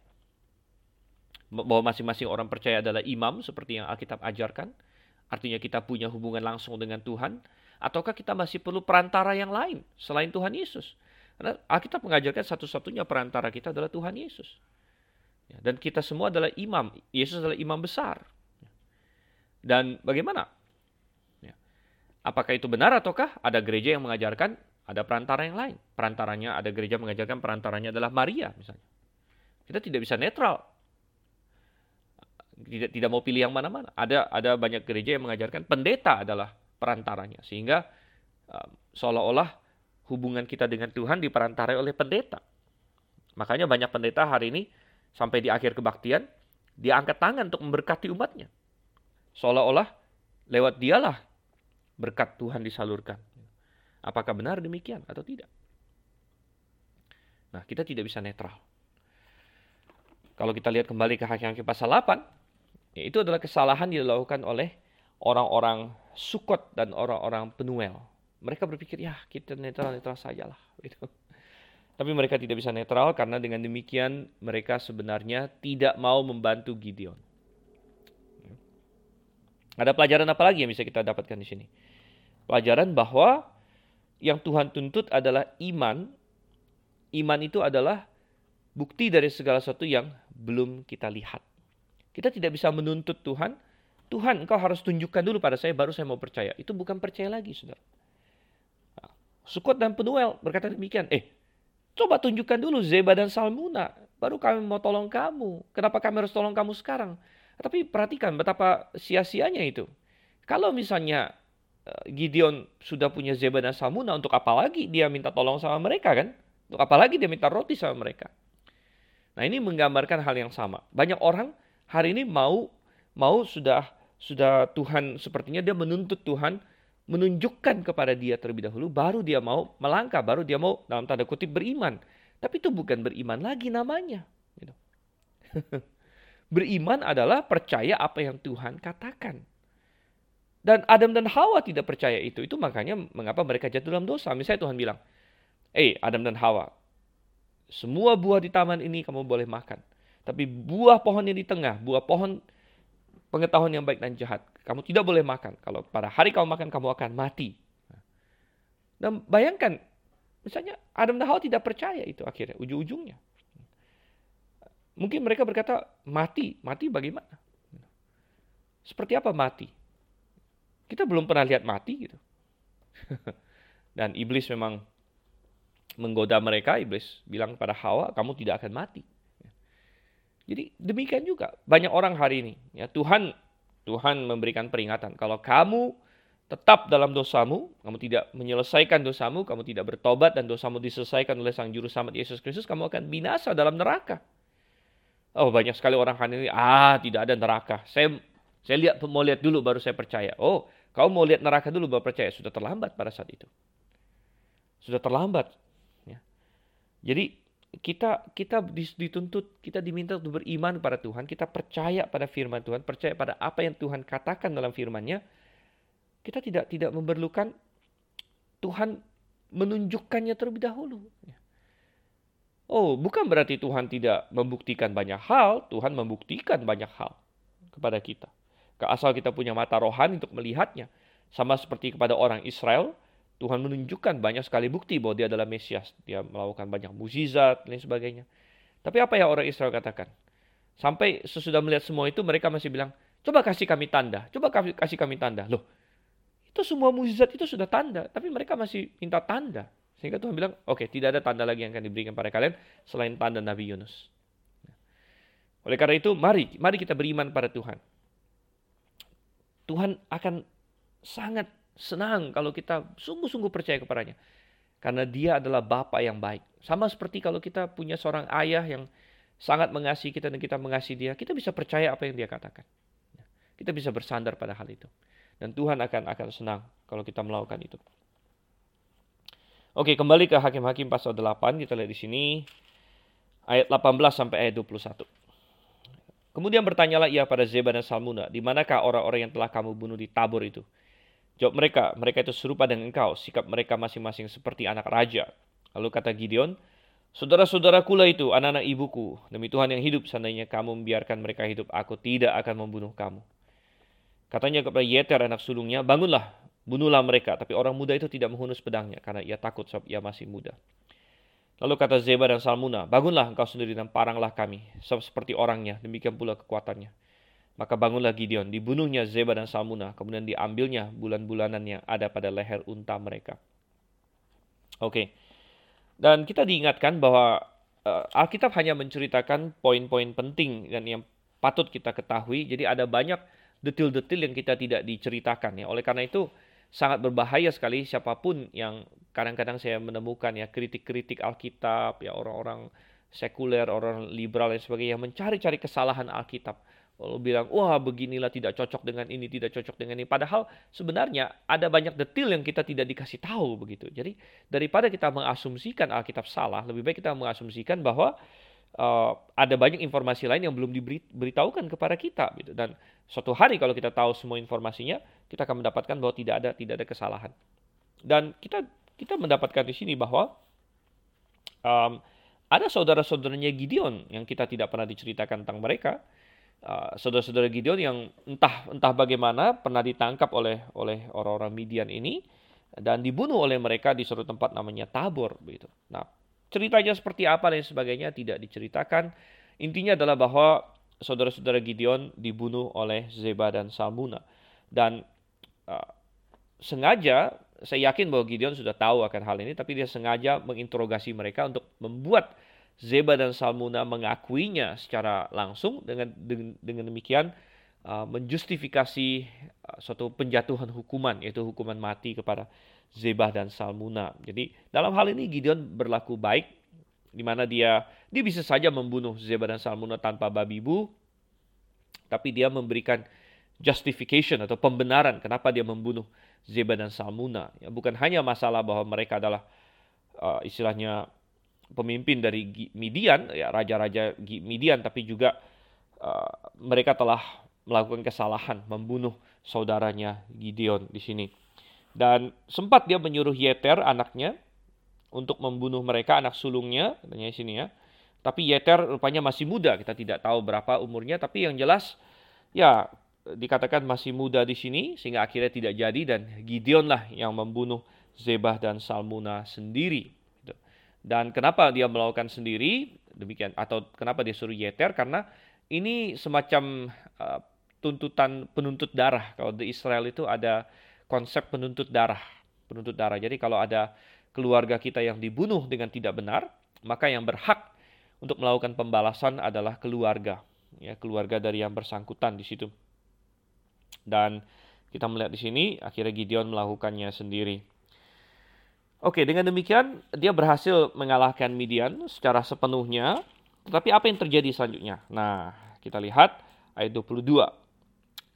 [SPEAKER 1] bahwa masing-masing orang percaya adalah imam seperti yang Alkitab ajarkan, artinya kita punya hubungan langsung dengan Tuhan, ataukah kita masih perlu perantara yang lain selain Tuhan Yesus? Karena Alkitab mengajarkan satu-satunya perantara kita adalah Tuhan Yesus. Ya, dan kita semua adalah imam. Yesus adalah imam besar. Dan bagaimana? Ya. Apakah itu benar ataukah ada gereja yang mengajarkan ada perantara yang lain? Perantaranya ada gereja mengajarkan perantaranya adalah Maria misalnya. Kita tidak bisa netral tidak tidak mau pilih yang mana-mana. Ada ada banyak gereja yang mengajarkan pendeta adalah perantaranya sehingga uh, seolah-olah hubungan kita dengan Tuhan diperantarai oleh pendeta. Makanya banyak pendeta hari ini sampai di akhir kebaktian dia angkat tangan untuk memberkati umatnya. Seolah-olah lewat dialah berkat Tuhan disalurkan. Apakah benar demikian atau tidak? Nah, kita tidak bisa netral. Kalau kita lihat kembali ke Hakim-Hakim pasal 8, ya itu adalah kesalahan yang dilakukan oleh orang-orang Sukot dan orang-orang Penuel. Mereka berpikir, ya kita netral-netral sajalah. Gitu. Tapi mereka tidak bisa netral karena dengan demikian mereka sebenarnya tidak mau membantu Gideon. Ada pelajaran apa lagi yang bisa kita dapatkan di sini? Pelajaran bahwa yang Tuhan tuntut adalah iman. Iman itu adalah bukti dari segala sesuatu yang belum kita lihat. Kita tidak bisa menuntut Tuhan, Tuhan engkau harus tunjukkan dulu pada saya baru saya mau percaya. Itu bukan percaya lagi, saudara. Sukot dan Penuel berkata demikian, eh coba tunjukkan dulu Zeba dan Salmuna, baru kami mau tolong kamu. Kenapa kami harus tolong kamu sekarang? Tapi perhatikan betapa sia-sianya itu. Kalau misalnya eh, Gideon sudah punya Zeba dan Salmuna, untuk apa lagi dia minta tolong sama mereka kan? Untuk apa lagi dia minta roti sama mereka? Nah ini menggambarkan hal yang sama. Banyak orang hari ini mau mau sudah sudah Tuhan sepertinya dia menuntut Tuhan menunjukkan kepada dia terlebih dahulu baru dia mau melangkah baru dia mau dalam tanda kutip beriman tapi itu bukan beriman lagi namanya gitu. beriman adalah percaya apa yang Tuhan katakan dan Adam dan Hawa tidak percaya itu itu makanya mengapa mereka jatuh dalam dosa misalnya Tuhan bilang eh hey, Adam dan Hawa semua buah di taman ini kamu boleh makan. Tapi buah pohon yang di tengah, buah pohon pengetahuan yang baik dan jahat, kamu tidak boleh makan. Kalau pada hari kamu makan, kamu akan mati. Dan bayangkan, misalnya Adam dan Hawa tidak percaya itu akhirnya, ujung-ujungnya. Mungkin mereka berkata, mati, mati bagaimana? Seperti apa mati? Kita belum pernah lihat mati gitu. Dan iblis memang menggoda mereka, iblis bilang pada Hawa, kamu tidak akan mati. Jadi demikian juga banyak orang hari ini. Ya Tuhan Tuhan memberikan peringatan. Kalau kamu tetap dalam dosamu, kamu tidak menyelesaikan dosamu, kamu tidak bertobat dan dosamu diselesaikan oleh Sang Juru Selamat Yesus Kristus, kamu akan binasa dalam neraka. Oh banyak sekali orang hari ini, ah tidak ada neraka. Saya saya lihat mau lihat dulu baru saya percaya. Oh, kau mau lihat neraka dulu baru percaya. Sudah terlambat pada saat itu. Sudah terlambat. Jadi kita kita dituntut, kita diminta untuk beriman pada Tuhan, kita percaya pada firman Tuhan, percaya pada apa yang Tuhan katakan dalam firman-Nya. Kita tidak tidak memerlukan Tuhan menunjukkannya terlebih dahulu. Oh, bukan berarti Tuhan tidak membuktikan banyak hal, Tuhan membuktikan banyak hal kepada kita. Asal kita punya mata rohani untuk melihatnya. Sama seperti kepada orang Israel, Tuhan menunjukkan banyak sekali bukti bahwa dia adalah Mesias. Dia melakukan banyak mukjizat dan sebagainya. Tapi apa yang orang Israel katakan? Sampai sesudah melihat semua itu mereka masih bilang, coba kasih kami tanda, coba kasih kami tanda. Loh, itu semua mukjizat itu sudah tanda, tapi mereka masih minta tanda. Sehingga Tuhan bilang, oke okay, tidak ada tanda lagi yang akan diberikan pada kalian selain tanda Nabi Yunus. Oleh karena itu, mari, mari kita beriman pada Tuhan. Tuhan akan sangat senang kalau kita sungguh-sungguh percaya kepadanya. Karena dia adalah Bapa yang baik. Sama seperti kalau kita punya seorang ayah yang sangat mengasihi kita dan kita mengasihi dia, kita bisa percaya apa yang dia katakan. Kita bisa bersandar pada hal itu. Dan Tuhan akan akan senang kalau kita melakukan itu. Oke, kembali ke Hakim-Hakim pasal 8, kita lihat di sini ayat 18 sampai ayat 21. Kemudian bertanyalah ia pada Zeba dan Salmuna, di manakah orang-orang yang telah kamu bunuh di Tabor itu? Jawab mereka, mereka itu serupa dengan engkau, sikap mereka masing-masing seperti anak raja. Lalu kata Gideon, Saudara-saudaraku lah itu, anak-anak ibuku. Demi Tuhan yang hidup, seandainya kamu membiarkan mereka hidup, aku tidak akan membunuh kamu. Katanya kepada Yeter, anak sulungnya, bangunlah, bunuhlah mereka. Tapi orang muda itu tidak menghunus pedangnya, karena ia takut sebab ia masih muda. Lalu kata Zeba dan Salmuna, bangunlah engkau sendiri dan paranglah kami, sebab seperti orangnya, demikian pula kekuatannya. Maka bangunlah Gideon, dibunuhnya Zeba dan Salmuna, kemudian diambilnya bulan-bulanan yang ada pada leher unta mereka. Oke, okay. dan kita diingatkan bahwa uh, Alkitab hanya menceritakan poin-poin penting dan yang patut kita ketahui. Jadi ada banyak detil-detil yang kita tidak diceritakan ya. Oleh karena itu sangat berbahaya sekali siapa pun yang kadang-kadang saya menemukan ya kritik-kritik Alkitab ya orang-orang sekuler, orang liberal dan sebagainya mencari-cari kesalahan Alkitab Lalu bilang, wah beginilah tidak cocok dengan ini, tidak cocok dengan ini. Padahal sebenarnya ada banyak detil yang kita tidak dikasih tahu begitu. Jadi daripada kita mengasumsikan Alkitab salah, lebih baik kita mengasumsikan bahwa uh, ada banyak informasi lain yang belum diberitahukan kepada kita. Gitu. Dan suatu hari kalau kita tahu semua informasinya, kita akan mendapatkan bahwa tidak ada tidak ada kesalahan. Dan kita kita mendapatkan di sini bahwa um, ada saudara-saudaranya Gideon yang kita tidak pernah diceritakan tentang mereka uh, saudara-saudara Gideon yang entah entah bagaimana pernah ditangkap oleh oleh orang-orang Midian ini dan dibunuh oleh mereka di suatu tempat namanya Tabor begitu. Nah, ceritanya seperti apa dan sebagainya tidak diceritakan. Intinya adalah bahwa saudara-saudara Gideon dibunuh oleh Zeba dan Salmuna dan uh, sengaja saya yakin bahwa Gideon sudah tahu akan hal ini tapi dia sengaja menginterogasi mereka untuk membuat Zeba dan Salmuna mengakuinya secara langsung dengan dengan, dengan demikian uh, menjustifikasi uh, suatu penjatuhan hukuman yaitu hukuman mati kepada Zebah dan Salmuna. Jadi dalam hal ini Gideon berlaku baik di mana dia dia bisa saja membunuh Zebah dan Salmuna tanpa babi bu tapi dia memberikan justification atau pembenaran kenapa dia membunuh Zebah dan Salmuna. Ya, bukan hanya masalah bahwa mereka adalah uh, istilahnya pemimpin dari Midian, ya raja-raja Midian, tapi juga uh, mereka telah melakukan kesalahan membunuh saudaranya Gideon di sini. Dan sempat dia menyuruh Yeter anaknya untuk membunuh mereka anak sulungnya, katanya di sini ya. Tapi Yeter rupanya masih muda, kita tidak tahu berapa umurnya, tapi yang jelas ya dikatakan masih muda di sini sehingga akhirnya tidak jadi dan Gideon lah yang membunuh Zebah dan Salmuna sendiri. Dan kenapa dia melakukan sendiri demikian atau kenapa dia suruh Yeter karena ini semacam uh, tuntutan penuntut darah. Kalau di Israel itu ada konsep penuntut darah, penuntut darah. Jadi kalau ada keluarga kita yang dibunuh dengan tidak benar, maka yang berhak untuk melakukan pembalasan adalah keluarga, ya keluarga dari yang bersangkutan di situ. Dan kita melihat di sini akhirnya Gideon melakukannya sendiri. Oke, dengan demikian dia berhasil mengalahkan Midian secara sepenuhnya. Tetapi apa yang terjadi selanjutnya? Nah, kita lihat ayat 22.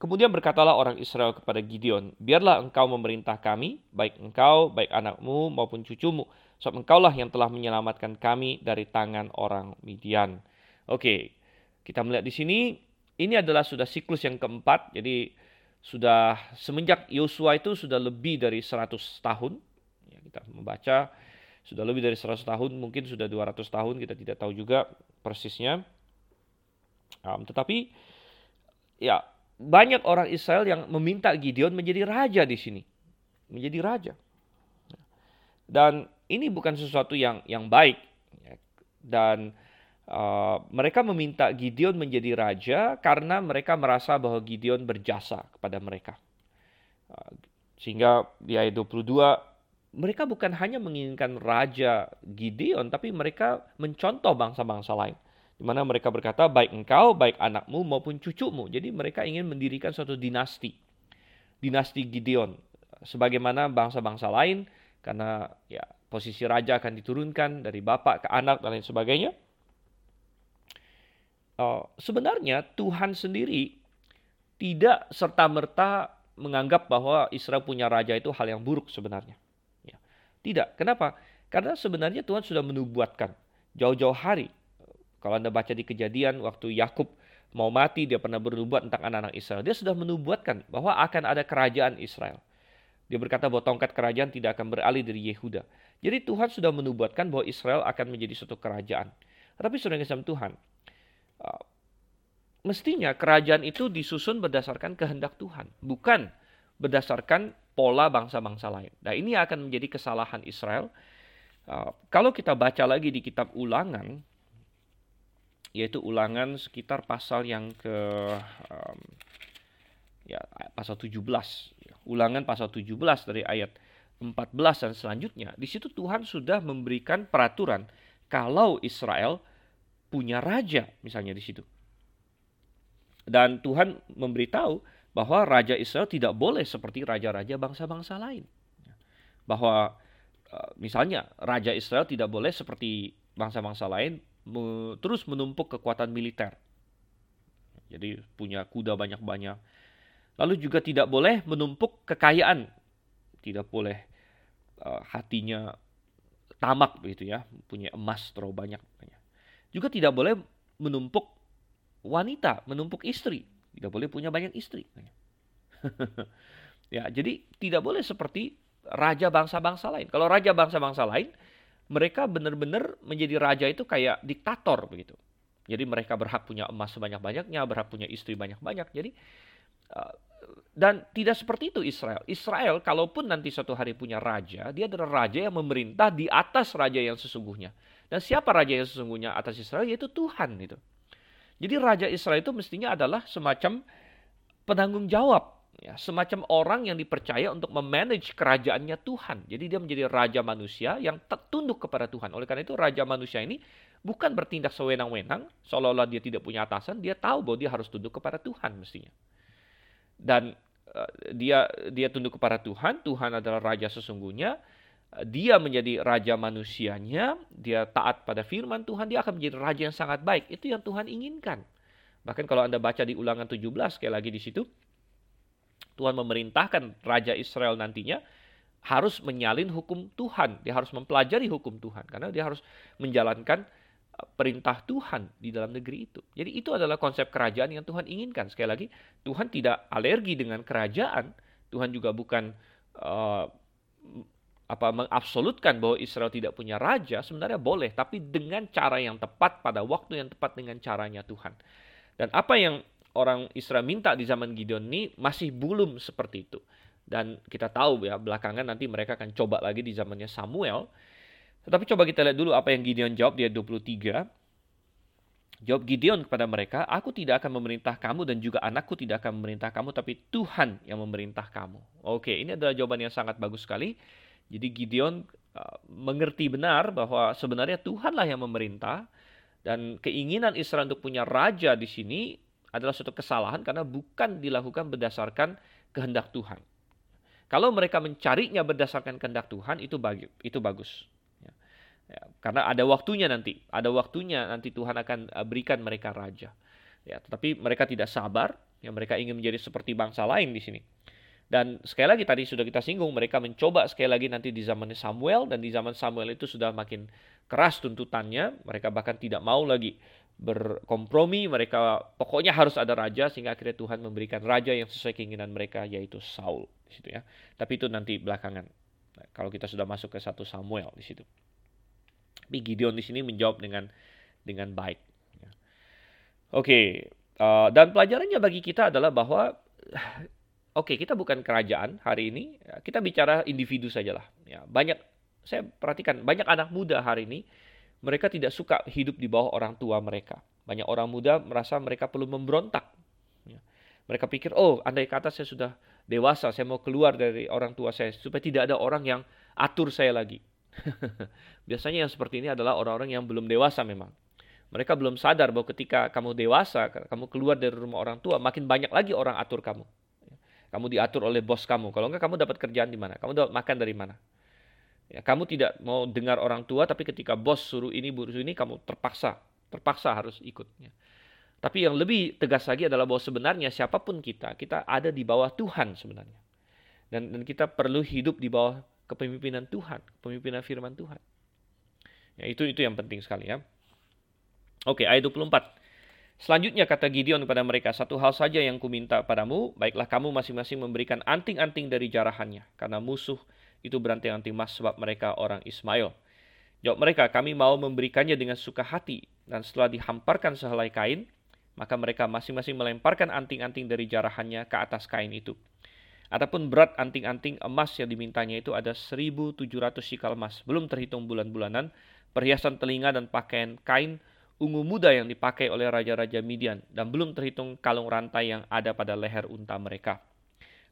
[SPEAKER 1] Kemudian berkatalah orang Israel kepada Gideon, Biarlah engkau memerintah kami, baik engkau, baik anakmu maupun cucumu, sebab engkaulah yang telah menyelamatkan kami dari tangan orang Midian. Oke, kita melihat di sini, ini adalah sudah siklus yang keempat, jadi sudah semenjak Yosua itu sudah lebih dari 100 tahun kita membaca sudah lebih dari 100 tahun, mungkin sudah 200 tahun, kita tidak tahu juga persisnya. Um, tetapi ya banyak orang Israel yang meminta Gideon menjadi raja di sini, menjadi raja. Dan ini bukan sesuatu yang yang baik. Dan uh, mereka meminta Gideon menjadi raja karena mereka merasa bahwa Gideon berjasa kepada mereka. Uh, sehingga di ayat 22 mereka bukan hanya menginginkan raja Gideon, tapi mereka mencontoh bangsa-bangsa lain. Di mana mereka berkata, baik engkau, baik anakmu maupun cucumu. Jadi mereka ingin mendirikan suatu dinasti. Dinasti Gideon. Sebagaimana bangsa-bangsa lain, karena ya posisi raja akan diturunkan dari bapak ke anak dan lain sebagainya. Uh, sebenarnya Tuhan sendiri tidak serta-merta menganggap bahwa Israel punya raja itu hal yang buruk sebenarnya. Tidak. Kenapa? Karena sebenarnya Tuhan sudah menubuatkan jauh-jauh hari. Kalau Anda baca di kejadian waktu Yakub mau mati, dia pernah bernubuat tentang anak-anak Israel. Dia sudah menubuatkan bahwa akan ada kerajaan Israel. Dia berkata bahwa tongkat kerajaan tidak akan beralih dari Yehuda. Jadi Tuhan sudah menubuatkan bahwa Israel akan menjadi suatu kerajaan. Tapi saudara sama Tuhan, uh, mestinya kerajaan itu disusun berdasarkan kehendak Tuhan, bukan berdasarkan pola bangsa-bangsa lain. Nah ini akan menjadi kesalahan Israel. Uh, kalau kita baca lagi di kitab ulangan, yaitu ulangan sekitar pasal yang ke um, ya pasal 17 ulangan pasal 17 dari ayat 14 dan selanjutnya di situ Tuhan sudah memberikan peraturan kalau Israel punya raja misalnya di situ dan Tuhan memberitahu bahwa raja Israel tidak boleh seperti raja-raja bangsa-bangsa lain. Bahwa eh, misalnya raja Israel tidak boleh seperti bangsa-bangsa lain terus menumpuk kekuatan militer. Jadi punya kuda banyak-banyak. Lalu juga tidak boleh menumpuk kekayaan. Tidak boleh uh, hatinya tamak begitu ya, punya emas terlalu banyak. Juga tidak boleh menumpuk wanita, menumpuk istri. Tidak boleh punya banyak istri. ya, jadi tidak boleh seperti raja bangsa-bangsa lain. Kalau raja bangsa-bangsa lain, mereka benar-benar menjadi raja itu kayak diktator begitu. Jadi mereka berhak punya emas sebanyak-banyaknya, berhak punya istri banyak-banyak. Jadi uh, dan tidak seperti itu Israel. Israel kalaupun nanti suatu hari punya raja, dia adalah raja yang memerintah di atas raja yang sesungguhnya. Dan siapa raja yang sesungguhnya atas Israel? Yaitu Tuhan itu. Jadi raja Israel itu mestinya adalah semacam penanggung jawab ya, semacam orang yang dipercaya untuk memanage kerajaannya Tuhan. Jadi dia menjadi raja manusia yang tunduk kepada Tuhan. Oleh karena itu raja manusia ini bukan bertindak sewenang-wenang, seolah-olah dia tidak punya atasan, dia tahu bahwa dia harus tunduk kepada Tuhan mestinya. Dan uh, dia dia tunduk kepada Tuhan, Tuhan adalah raja sesungguhnya. Dia menjadi raja manusianya, dia taat pada firman Tuhan, dia akan menjadi raja yang sangat baik. Itu yang Tuhan inginkan. Bahkan kalau Anda baca di ulangan 17, sekali lagi di situ, Tuhan memerintahkan Raja Israel nantinya harus menyalin hukum Tuhan. Dia harus mempelajari hukum Tuhan. Karena dia harus menjalankan uh, perintah Tuhan di dalam negeri itu. Jadi itu adalah konsep kerajaan yang Tuhan inginkan. Sekali lagi, Tuhan tidak alergi dengan kerajaan. Tuhan juga bukan uh, apa mengabsolutkan bahwa Israel tidak punya raja. Sebenarnya boleh, tapi dengan cara yang tepat pada waktu yang tepat dengan caranya Tuhan. Dan apa yang orang Israel minta di zaman Gideon ini masih belum seperti itu. Dan kita tahu ya belakangan nanti mereka akan coba lagi di zamannya Samuel. Tetapi coba kita lihat dulu apa yang Gideon jawab di ayat 23. Jawab Gideon kepada mereka, Aku tidak akan memerintah kamu dan juga anakku tidak akan memerintah kamu, tapi Tuhan yang memerintah kamu. Oke, ini adalah jawaban yang sangat bagus sekali. Jadi Gideon uh, mengerti benar bahwa sebenarnya Tuhanlah yang memerintah dan keinginan Israel untuk punya raja di sini adalah suatu kesalahan karena bukan dilakukan berdasarkan kehendak Tuhan. Kalau mereka mencarinya berdasarkan kehendak Tuhan itu bagi itu bagus. Ya. Ya, karena ada waktunya nanti, ada waktunya nanti Tuhan akan eh, berikan mereka raja. Ya, tetapi mereka tidak sabar, ya mereka ingin menjadi seperti bangsa lain di sini. Dan sekali lagi tadi sudah kita singgung, mereka mencoba sekali lagi nanti di zamannya Samuel dan di zaman Samuel itu sudah makin keras tuntutannya, mereka bahkan tidak mau lagi berkompromi, mereka pokoknya harus ada raja sehingga akhirnya Tuhan memberikan raja yang sesuai keinginan mereka yaitu Saul di situ ya. Tapi itu nanti belakangan. Nah, kalau kita sudah masuk ke satu Samuel di situ. Tapi Gideon di sini menjawab dengan dengan baik. Ya. Oke, uh, dan pelajarannya bagi kita adalah bahwa oke kita bukan kerajaan hari ini, kita bicara individu sajalah. Ya, banyak saya perhatikan banyak anak muda hari ini mereka tidak suka hidup di bawah orang tua mereka. Banyak orang muda merasa mereka perlu memberontak. Ya. Mereka pikir, oh andai kata saya sudah dewasa, saya mau keluar dari orang tua saya, supaya tidak ada orang yang atur saya lagi. Biasanya yang seperti ini adalah orang-orang yang belum dewasa memang. Mereka belum sadar bahwa ketika kamu dewasa, kamu keluar dari rumah orang tua, makin banyak lagi orang atur kamu. Kamu diatur oleh bos kamu. Kalau enggak, kamu dapat kerjaan di mana? Kamu dapat makan dari mana? Ya, kamu tidak mau dengar orang tua, tapi ketika bos suruh ini, suruh ini, kamu terpaksa, terpaksa harus ikut. Ya. Tapi yang lebih tegas lagi adalah bahwa sebenarnya siapa pun kita, kita ada di bawah Tuhan sebenarnya. Dan, dan kita perlu hidup di bawah kepemimpinan Tuhan, kepemimpinan firman Tuhan. Ya, itu itu yang penting sekali ya. Oke, ayat 24. Selanjutnya kata Gideon kepada mereka, satu hal saja yang kuminta padamu, baiklah kamu masing-masing memberikan anting-anting dari jarahannya, karena musuh itu beranting-anting emas sebab mereka orang Ismail. Jawab mereka, kami mau memberikannya dengan suka hati. Dan setelah dihamparkan sehelai kain, maka mereka masing-masing melemparkan anting-anting dari jarahannya ke atas kain itu. Adapun berat anting-anting emas yang dimintanya itu ada 1.700 sikal emas, belum terhitung bulan-bulanan, perhiasan telinga dan pakaian kain ungu muda yang dipakai oleh raja-raja Midian, dan belum terhitung kalung rantai yang ada pada leher unta mereka.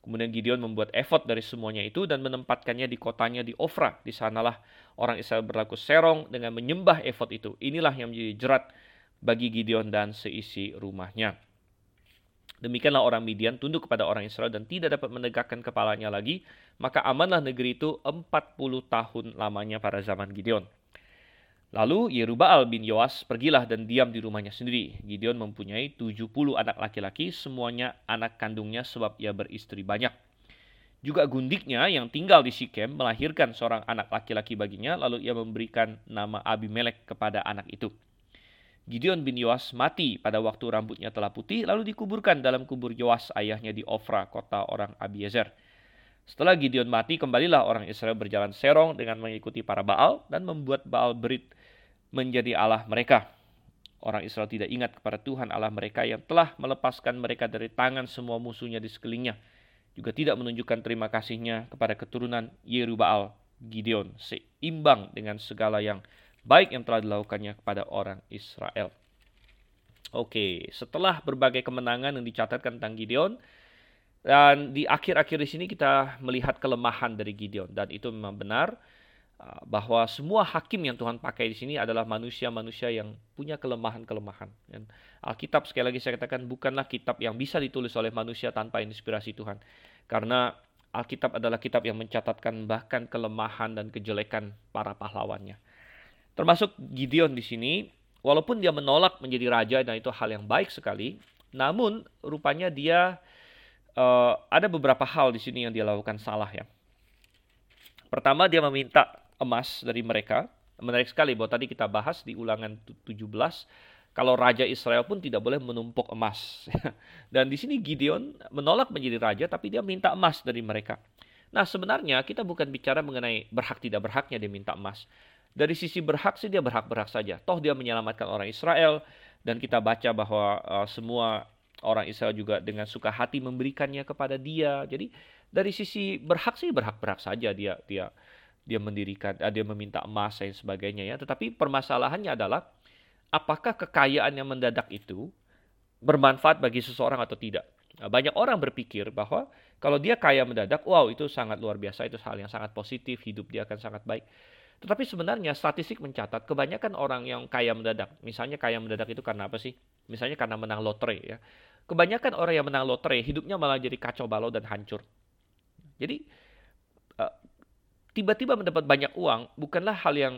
[SPEAKER 1] Kemudian Gideon membuat efod dari semuanya itu dan menempatkannya di kotanya di Ofra. Di sanalah orang Israel berlaku serong dengan menyembah efod itu. Inilah yang menjadi jerat bagi Gideon dan seisi rumahnya. Demikianlah orang Midian tunduk kepada orang Israel dan tidak dapat menegakkan kepalanya lagi. Maka amanlah negeri itu 40 tahun lamanya pada zaman Gideon. Lalu Yerubaal bin Yoas pergilah dan diam di rumahnya sendiri. Gideon mempunyai 70 anak laki-laki, semuanya anak kandungnya sebab ia beristri banyak. Juga gundiknya yang tinggal di Sikem melahirkan seorang anak laki-laki baginya, lalu ia memberikan nama Abimelek kepada anak itu. Gideon bin Yoas mati pada waktu rambutnya telah putih, lalu dikuburkan dalam kubur Yoas ayahnya di Ofra, kota orang Abiezer. Setelah Gideon mati, kembalilah orang Israel berjalan serong dengan mengikuti para Baal dan membuat Baal berit menjadi Allah mereka. Orang Israel tidak ingat kepada Tuhan Allah mereka yang telah melepaskan mereka dari tangan semua musuhnya di sekelilingnya. Juga tidak menunjukkan terima kasihnya kepada keturunan Yerubaal Gideon seimbang dengan segala yang baik yang telah dilakukannya kepada orang Israel. Oke, setelah berbagai kemenangan yang dicatatkan tentang Gideon, dan di akhir-akhir di sini kita melihat kelemahan dari Gideon dan itu memang benar bahwa semua hakim yang Tuhan pakai di sini adalah manusia-manusia yang punya kelemahan-kelemahan. Alkitab sekali lagi saya katakan bukanlah kitab yang bisa ditulis oleh manusia tanpa inspirasi Tuhan. Karena Alkitab adalah kitab yang mencatatkan bahkan kelemahan dan kejelekan para pahlawannya. Termasuk Gideon di sini, walaupun dia menolak menjadi raja dan itu hal yang baik sekali, namun rupanya dia uh, ada beberapa hal di sini yang dia lakukan salah ya. Pertama dia meminta emas dari mereka. Menarik sekali bahwa tadi kita bahas di ulangan 17 kalau raja Israel pun tidak boleh menumpuk emas. Dan di sini Gideon menolak menjadi raja tapi dia minta emas dari mereka. Nah, sebenarnya kita bukan bicara mengenai berhak tidak berhaknya dia minta emas. Dari sisi berhak sih dia berhak-berhak saja. Toh dia menyelamatkan orang Israel dan kita baca bahwa uh, semua orang Israel juga dengan suka hati memberikannya kepada dia. Jadi dari sisi berhak sih berhak-berhak saja dia dia dia mendirikan, eh, dia meminta emas dan sebagainya ya. Tetapi permasalahannya adalah apakah kekayaan yang mendadak itu bermanfaat bagi seseorang atau tidak. Nah, banyak orang berpikir bahwa kalau dia kaya mendadak, wow itu sangat luar biasa, itu hal yang sangat positif, hidup dia akan sangat baik. Tetapi sebenarnya statistik mencatat kebanyakan orang yang kaya mendadak, misalnya kaya mendadak itu karena apa sih? Misalnya karena menang lotre ya. Kebanyakan orang yang menang lotre hidupnya malah jadi kacau balau dan hancur. Jadi tiba-tiba mendapat banyak uang bukanlah hal yang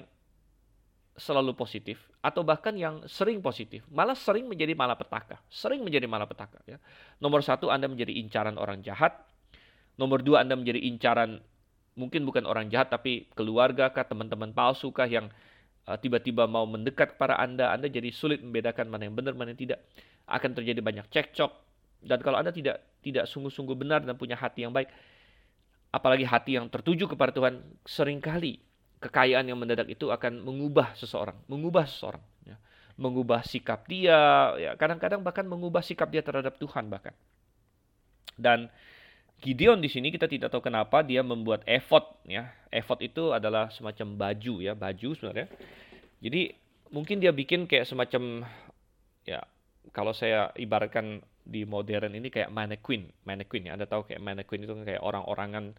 [SPEAKER 1] selalu positif atau bahkan yang sering positif, malah sering menjadi malapetaka, sering menjadi malapetaka. Ya. Nomor satu Anda menjadi incaran orang jahat, nomor dua Anda menjadi incaran mungkin bukan orang jahat tapi keluarga kah, teman-teman palsu kah yang uh, tiba-tiba mau mendekat kepada Anda, Anda jadi sulit membedakan mana yang benar mana yang tidak. Akan terjadi banyak cekcok dan kalau Anda tidak tidak sungguh-sungguh benar dan punya hati yang baik, apalagi hati yang tertuju kepada Tuhan, sering kali kekayaan yang mendadak itu akan mengubah seseorang, mengubah seseorang, ya. mengubah sikap dia, ya kadang-kadang bahkan mengubah sikap dia terhadap Tuhan bahkan. Dan Gideon di sini kita tidak tahu kenapa dia membuat efod ya. Efod itu adalah semacam baju ya, baju sebenarnya. Jadi mungkin dia bikin kayak semacam ya kalau saya ibaratkan di modern ini kayak mannequin, mannequin ya. Anda tahu kayak mannequin itu kan kayak orang-orangan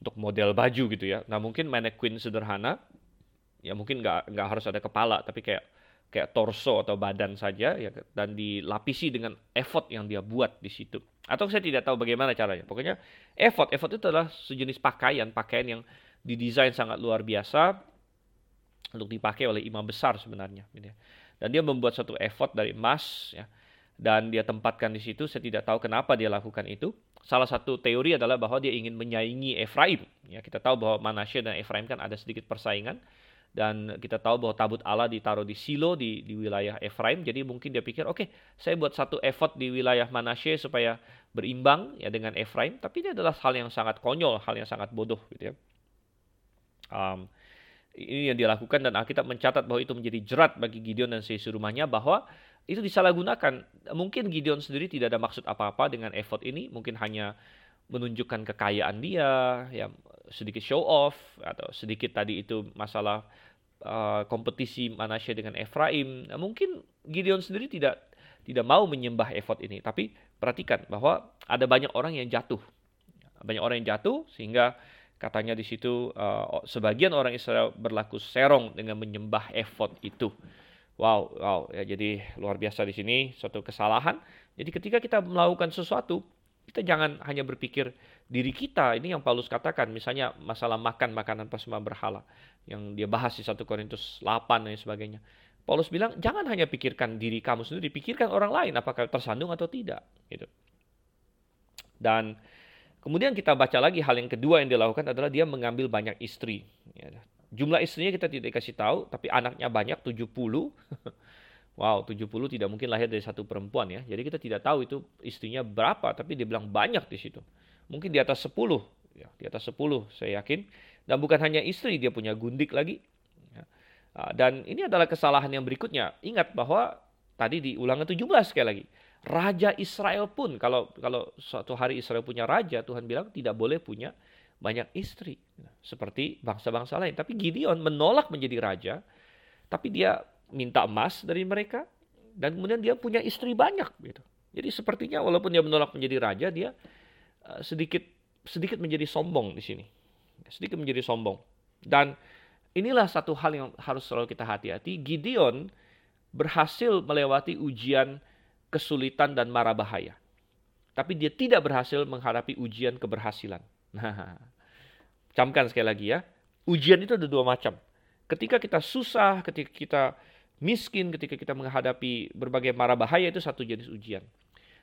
[SPEAKER 1] untuk model baju gitu ya. Nah mungkin mannequin sederhana, ya mungkin nggak nggak harus ada kepala, tapi kayak kayak torso atau badan saja ya dan dilapisi dengan effort yang dia buat di situ. Atau saya tidak tahu bagaimana caranya. Pokoknya effort, effort itu adalah sejenis pakaian, pakaian yang didesain sangat luar biasa untuk dipakai oleh imam besar sebenarnya. Gitu ya. Dan dia membuat satu effort dari emas ya dan dia tempatkan di situ. Saya tidak tahu kenapa dia lakukan itu. Salah satu teori adalah bahwa dia ingin menyaingi Efraim. Ya, kita tahu bahwa Manasye dan Efraim kan ada sedikit persaingan dan kita tahu bahwa tabut Allah ditaruh di Silo di, di wilayah Efraim. Jadi mungkin dia pikir, oke, okay, saya buat satu effort di wilayah Manasye supaya berimbang ya dengan Efraim. Tapi ini adalah hal yang sangat konyol, hal yang sangat bodoh gitu ya. Um, ini yang dilakukan dan Alkitab mencatat bahwa itu menjadi jerat bagi Gideon dan seisi rumahnya bahwa itu disalahgunakan. Mungkin Gideon sendiri tidak ada maksud apa-apa dengan effort ini, mungkin hanya menunjukkan kekayaan dia, ya sedikit show off atau sedikit tadi itu masalah uh, kompetisi Manasye dengan Efraim. Nah, mungkin Gideon sendiri tidak tidak mau menyembah effort ini, tapi perhatikan bahwa ada banyak orang yang jatuh. Banyak orang yang jatuh sehingga katanya di situ uh, sebagian orang Israel berlaku serong dengan menyembah effort itu. Wow, wow ya jadi luar biasa di sini suatu kesalahan. Jadi ketika kita melakukan sesuatu Kita jangan hanya berpikir diri kita. Ini yang Paulus katakan, misalnya masalah makan makanan persembah berhala yang dia bahas di 1 Korintus 8 dan sebagainya. Paulus bilang, jangan hanya pikirkan diri kamu sendiri, pikirkan orang lain apakah tersandung atau tidak. Gitu. Dan kemudian kita baca lagi hal yang kedua yang dilakukan adalah dia mengambil banyak istri. Jumlah istrinya kita tidak dikasih tahu, tapi anaknya banyak 70. Wow, 70 tidak mungkin lahir dari satu perempuan ya. Jadi kita tidak tahu itu istrinya berapa, tapi dia bilang banyak di situ. Mungkin di atas 10, ya, di atas 10 saya yakin. Dan bukan hanya istri, dia punya gundik lagi. Ya. Ah, dan ini adalah kesalahan yang berikutnya. Ingat bahwa tadi di ulangan 17 sekali lagi. Raja Israel pun, kalau kalau suatu hari Israel punya raja, Tuhan bilang tidak boleh punya banyak istri. Seperti bangsa-bangsa lain. Tapi Gideon menolak menjadi raja, tapi dia minta emas dari mereka dan kemudian dia punya istri banyak gitu. Jadi sepertinya walaupun dia menolak menjadi raja, dia uh, sedikit sedikit menjadi sombong di sini. Sedikit menjadi sombong. Dan inilah satu hal yang harus selalu kita hati-hati. Gideon berhasil melewati ujian kesulitan dan mara bahaya. Tapi dia tidak berhasil menghadapi ujian keberhasilan. Nah, camkan sekali lagi ya. Ujian itu ada dua macam. Ketika kita susah, ketika kita miskin, ketika kita menghadapi berbagai mara bahaya itu satu jenis ujian.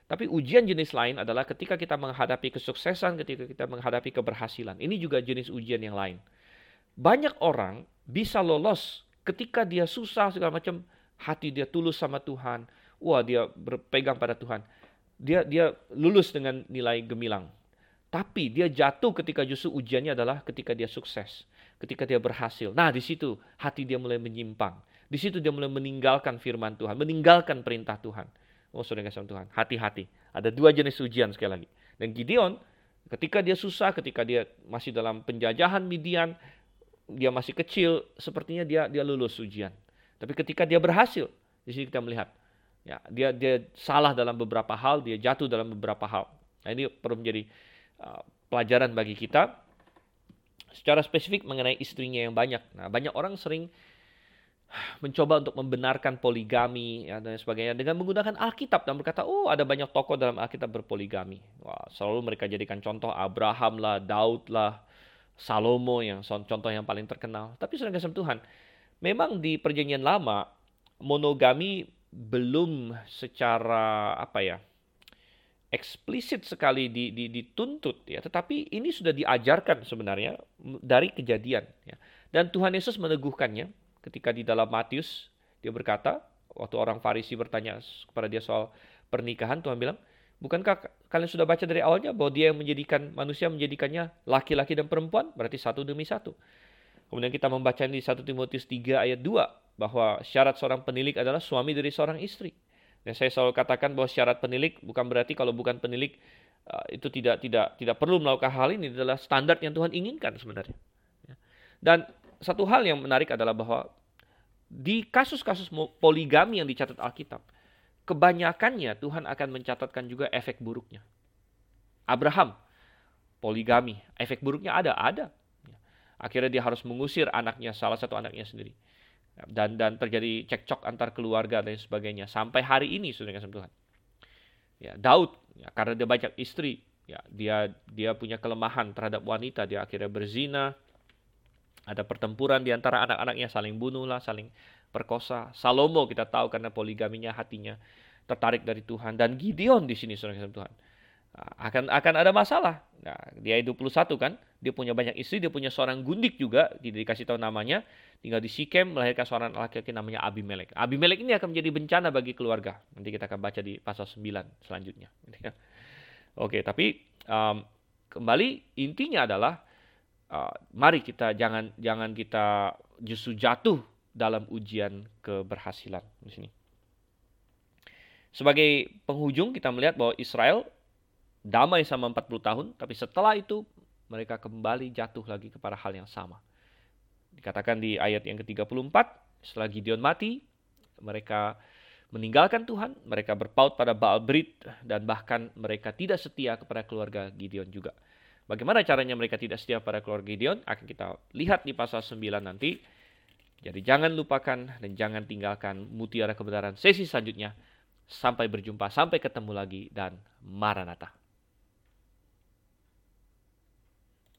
[SPEAKER 1] Tapi ujian jenis lain adalah ketika kita menghadapi kesuksesan, ketika kita menghadapi keberhasilan. Ini juga jenis ujian yang lain. Banyak orang bisa lolos ketika dia susah segala macam, hati dia tulus sama Tuhan. Wah, dia berpegang pada Tuhan. Dia dia lulus dengan nilai gemilang. Tapi dia jatuh ketika justru ujiannya adalah ketika dia sukses, ketika dia berhasil. Nah, di situ hati dia mulai menyimpang. Di situ dia mulai meninggalkan firman Tuhan, meninggalkan perintah Tuhan. Oh, saudara kasih Tuhan, hati-hati. Ada dua jenis ujian sekali lagi. Dan Gideon, ketika dia susah, ketika dia masih dalam penjajahan Midian, dia masih kecil, sepertinya dia dia lulus ujian. Tapi ketika dia berhasil, di sini kita melihat, ya dia dia salah dalam beberapa hal, dia jatuh dalam beberapa hal. Nah, ini perlu menjadi pelajaran bagi kita. Secara spesifik mengenai istrinya yang banyak. Nah, banyak orang sering mencoba untuk membenarkan poligami ya, dan sebagainya dengan menggunakan Alkitab dan berkata, oh ada banyak tokoh dalam Alkitab berpoligami. Wah, selalu mereka jadikan contoh Abraham lah, Daud lah, Salomo yang contoh yang paling terkenal. Tapi sudah kasih Tuhan, memang di perjanjian lama monogami belum secara apa ya eksplisit sekali di, di, dituntut ya, tetapi ini sudah diajarkan sebenarnya dari kejadian ya. Dan Tuhan Yesus meneguhkannya ketika di dalam Matius dia berkata waktu orang Farisi bertanya kepada dia soal pernikahan Tuhan bilang bukankah kalian sudah baca dari awalnya bahwa dia yang menjadikan manusia menjadikannya laki-laki dan perempuan? Berarti satu demi satu. Kemudian kita membaca di 1 Timotius 3 ayat 2 bahwa syarat seorang penilik adalah suami dari seorang istri dan saya selalu katakan bahwa syarat penilik bukan berarti kalau bukan penilik uh, itu tidak tidak tidak perlu melakukan hal ini adalah standar yang Tuhan inginkan sebenarnya ya. dan satu hal yang menarik adalah bahwa di kasus-kasus poligami yang dicatat Alkitab, kebanyakannya Tuhan akan mencatatkan juga efek buruknya. Abraham, poligami, efek buruknya ada, ada. Akhirnya dia harus mengusir anaknya, salah satu anaknya sendiri. Dan dan terjadi cekcok antar keluarga dan sebagainya. Sampai hari ini sudah kasih Tuhan. Ya, Daud, ya, karena dia banyak istri, ya, dia dia punya kelemahan terhadap wanita, dia akhirnya berzina, ada pertempuran di antara anak-anaknya, saling bunuh lah, saling perkosa. Salomo kita tahu karena poligaminya hatinya tertarik dari Tuhan. Dan Gideon di sini, saudara Tuhan. Akan akan ada masalah. Nah, dia 21 kan, dia punya banyak istri, dia punya seorang gundik juga, tidak dikasih tahu namanya, tinggal di Sikem, melahirkan seorang laki-laki namanya Abimelek. Abimelek ini akan menjadi bencana bagi keluarga. Nanti kita akan baca di pasal 9 selanjutnya. Oke, tapi um, kembali intinya adalah uh, mari kita jangan jangan kita justru jatuh dalam ujian keberhasilan di sini. Sebagai penghujung kita melihat bahwa Israel damai sama 40 tahun, tapi setelah itu mereka kembali jatuh lagi kepada hal yang sama. Dikatakan di ayat yang ke-34, setelah Gideon mati, mereka meninggalkan Tuhan, mereka berpaut pada Baal Brit, dan bahkan mereka tidak setia kepada keluarga Gideon juga. Bagaimana caranya mereka tidak setia pada keluarga Gideon akan kita lihat di pasal 9 nanti. Jadi jangan lupakan dan jangan tinggalkan mutiara kebenaran sesi selanjutnya. Sampai berjumpa, sampai ketemu lagi dan Maranatha.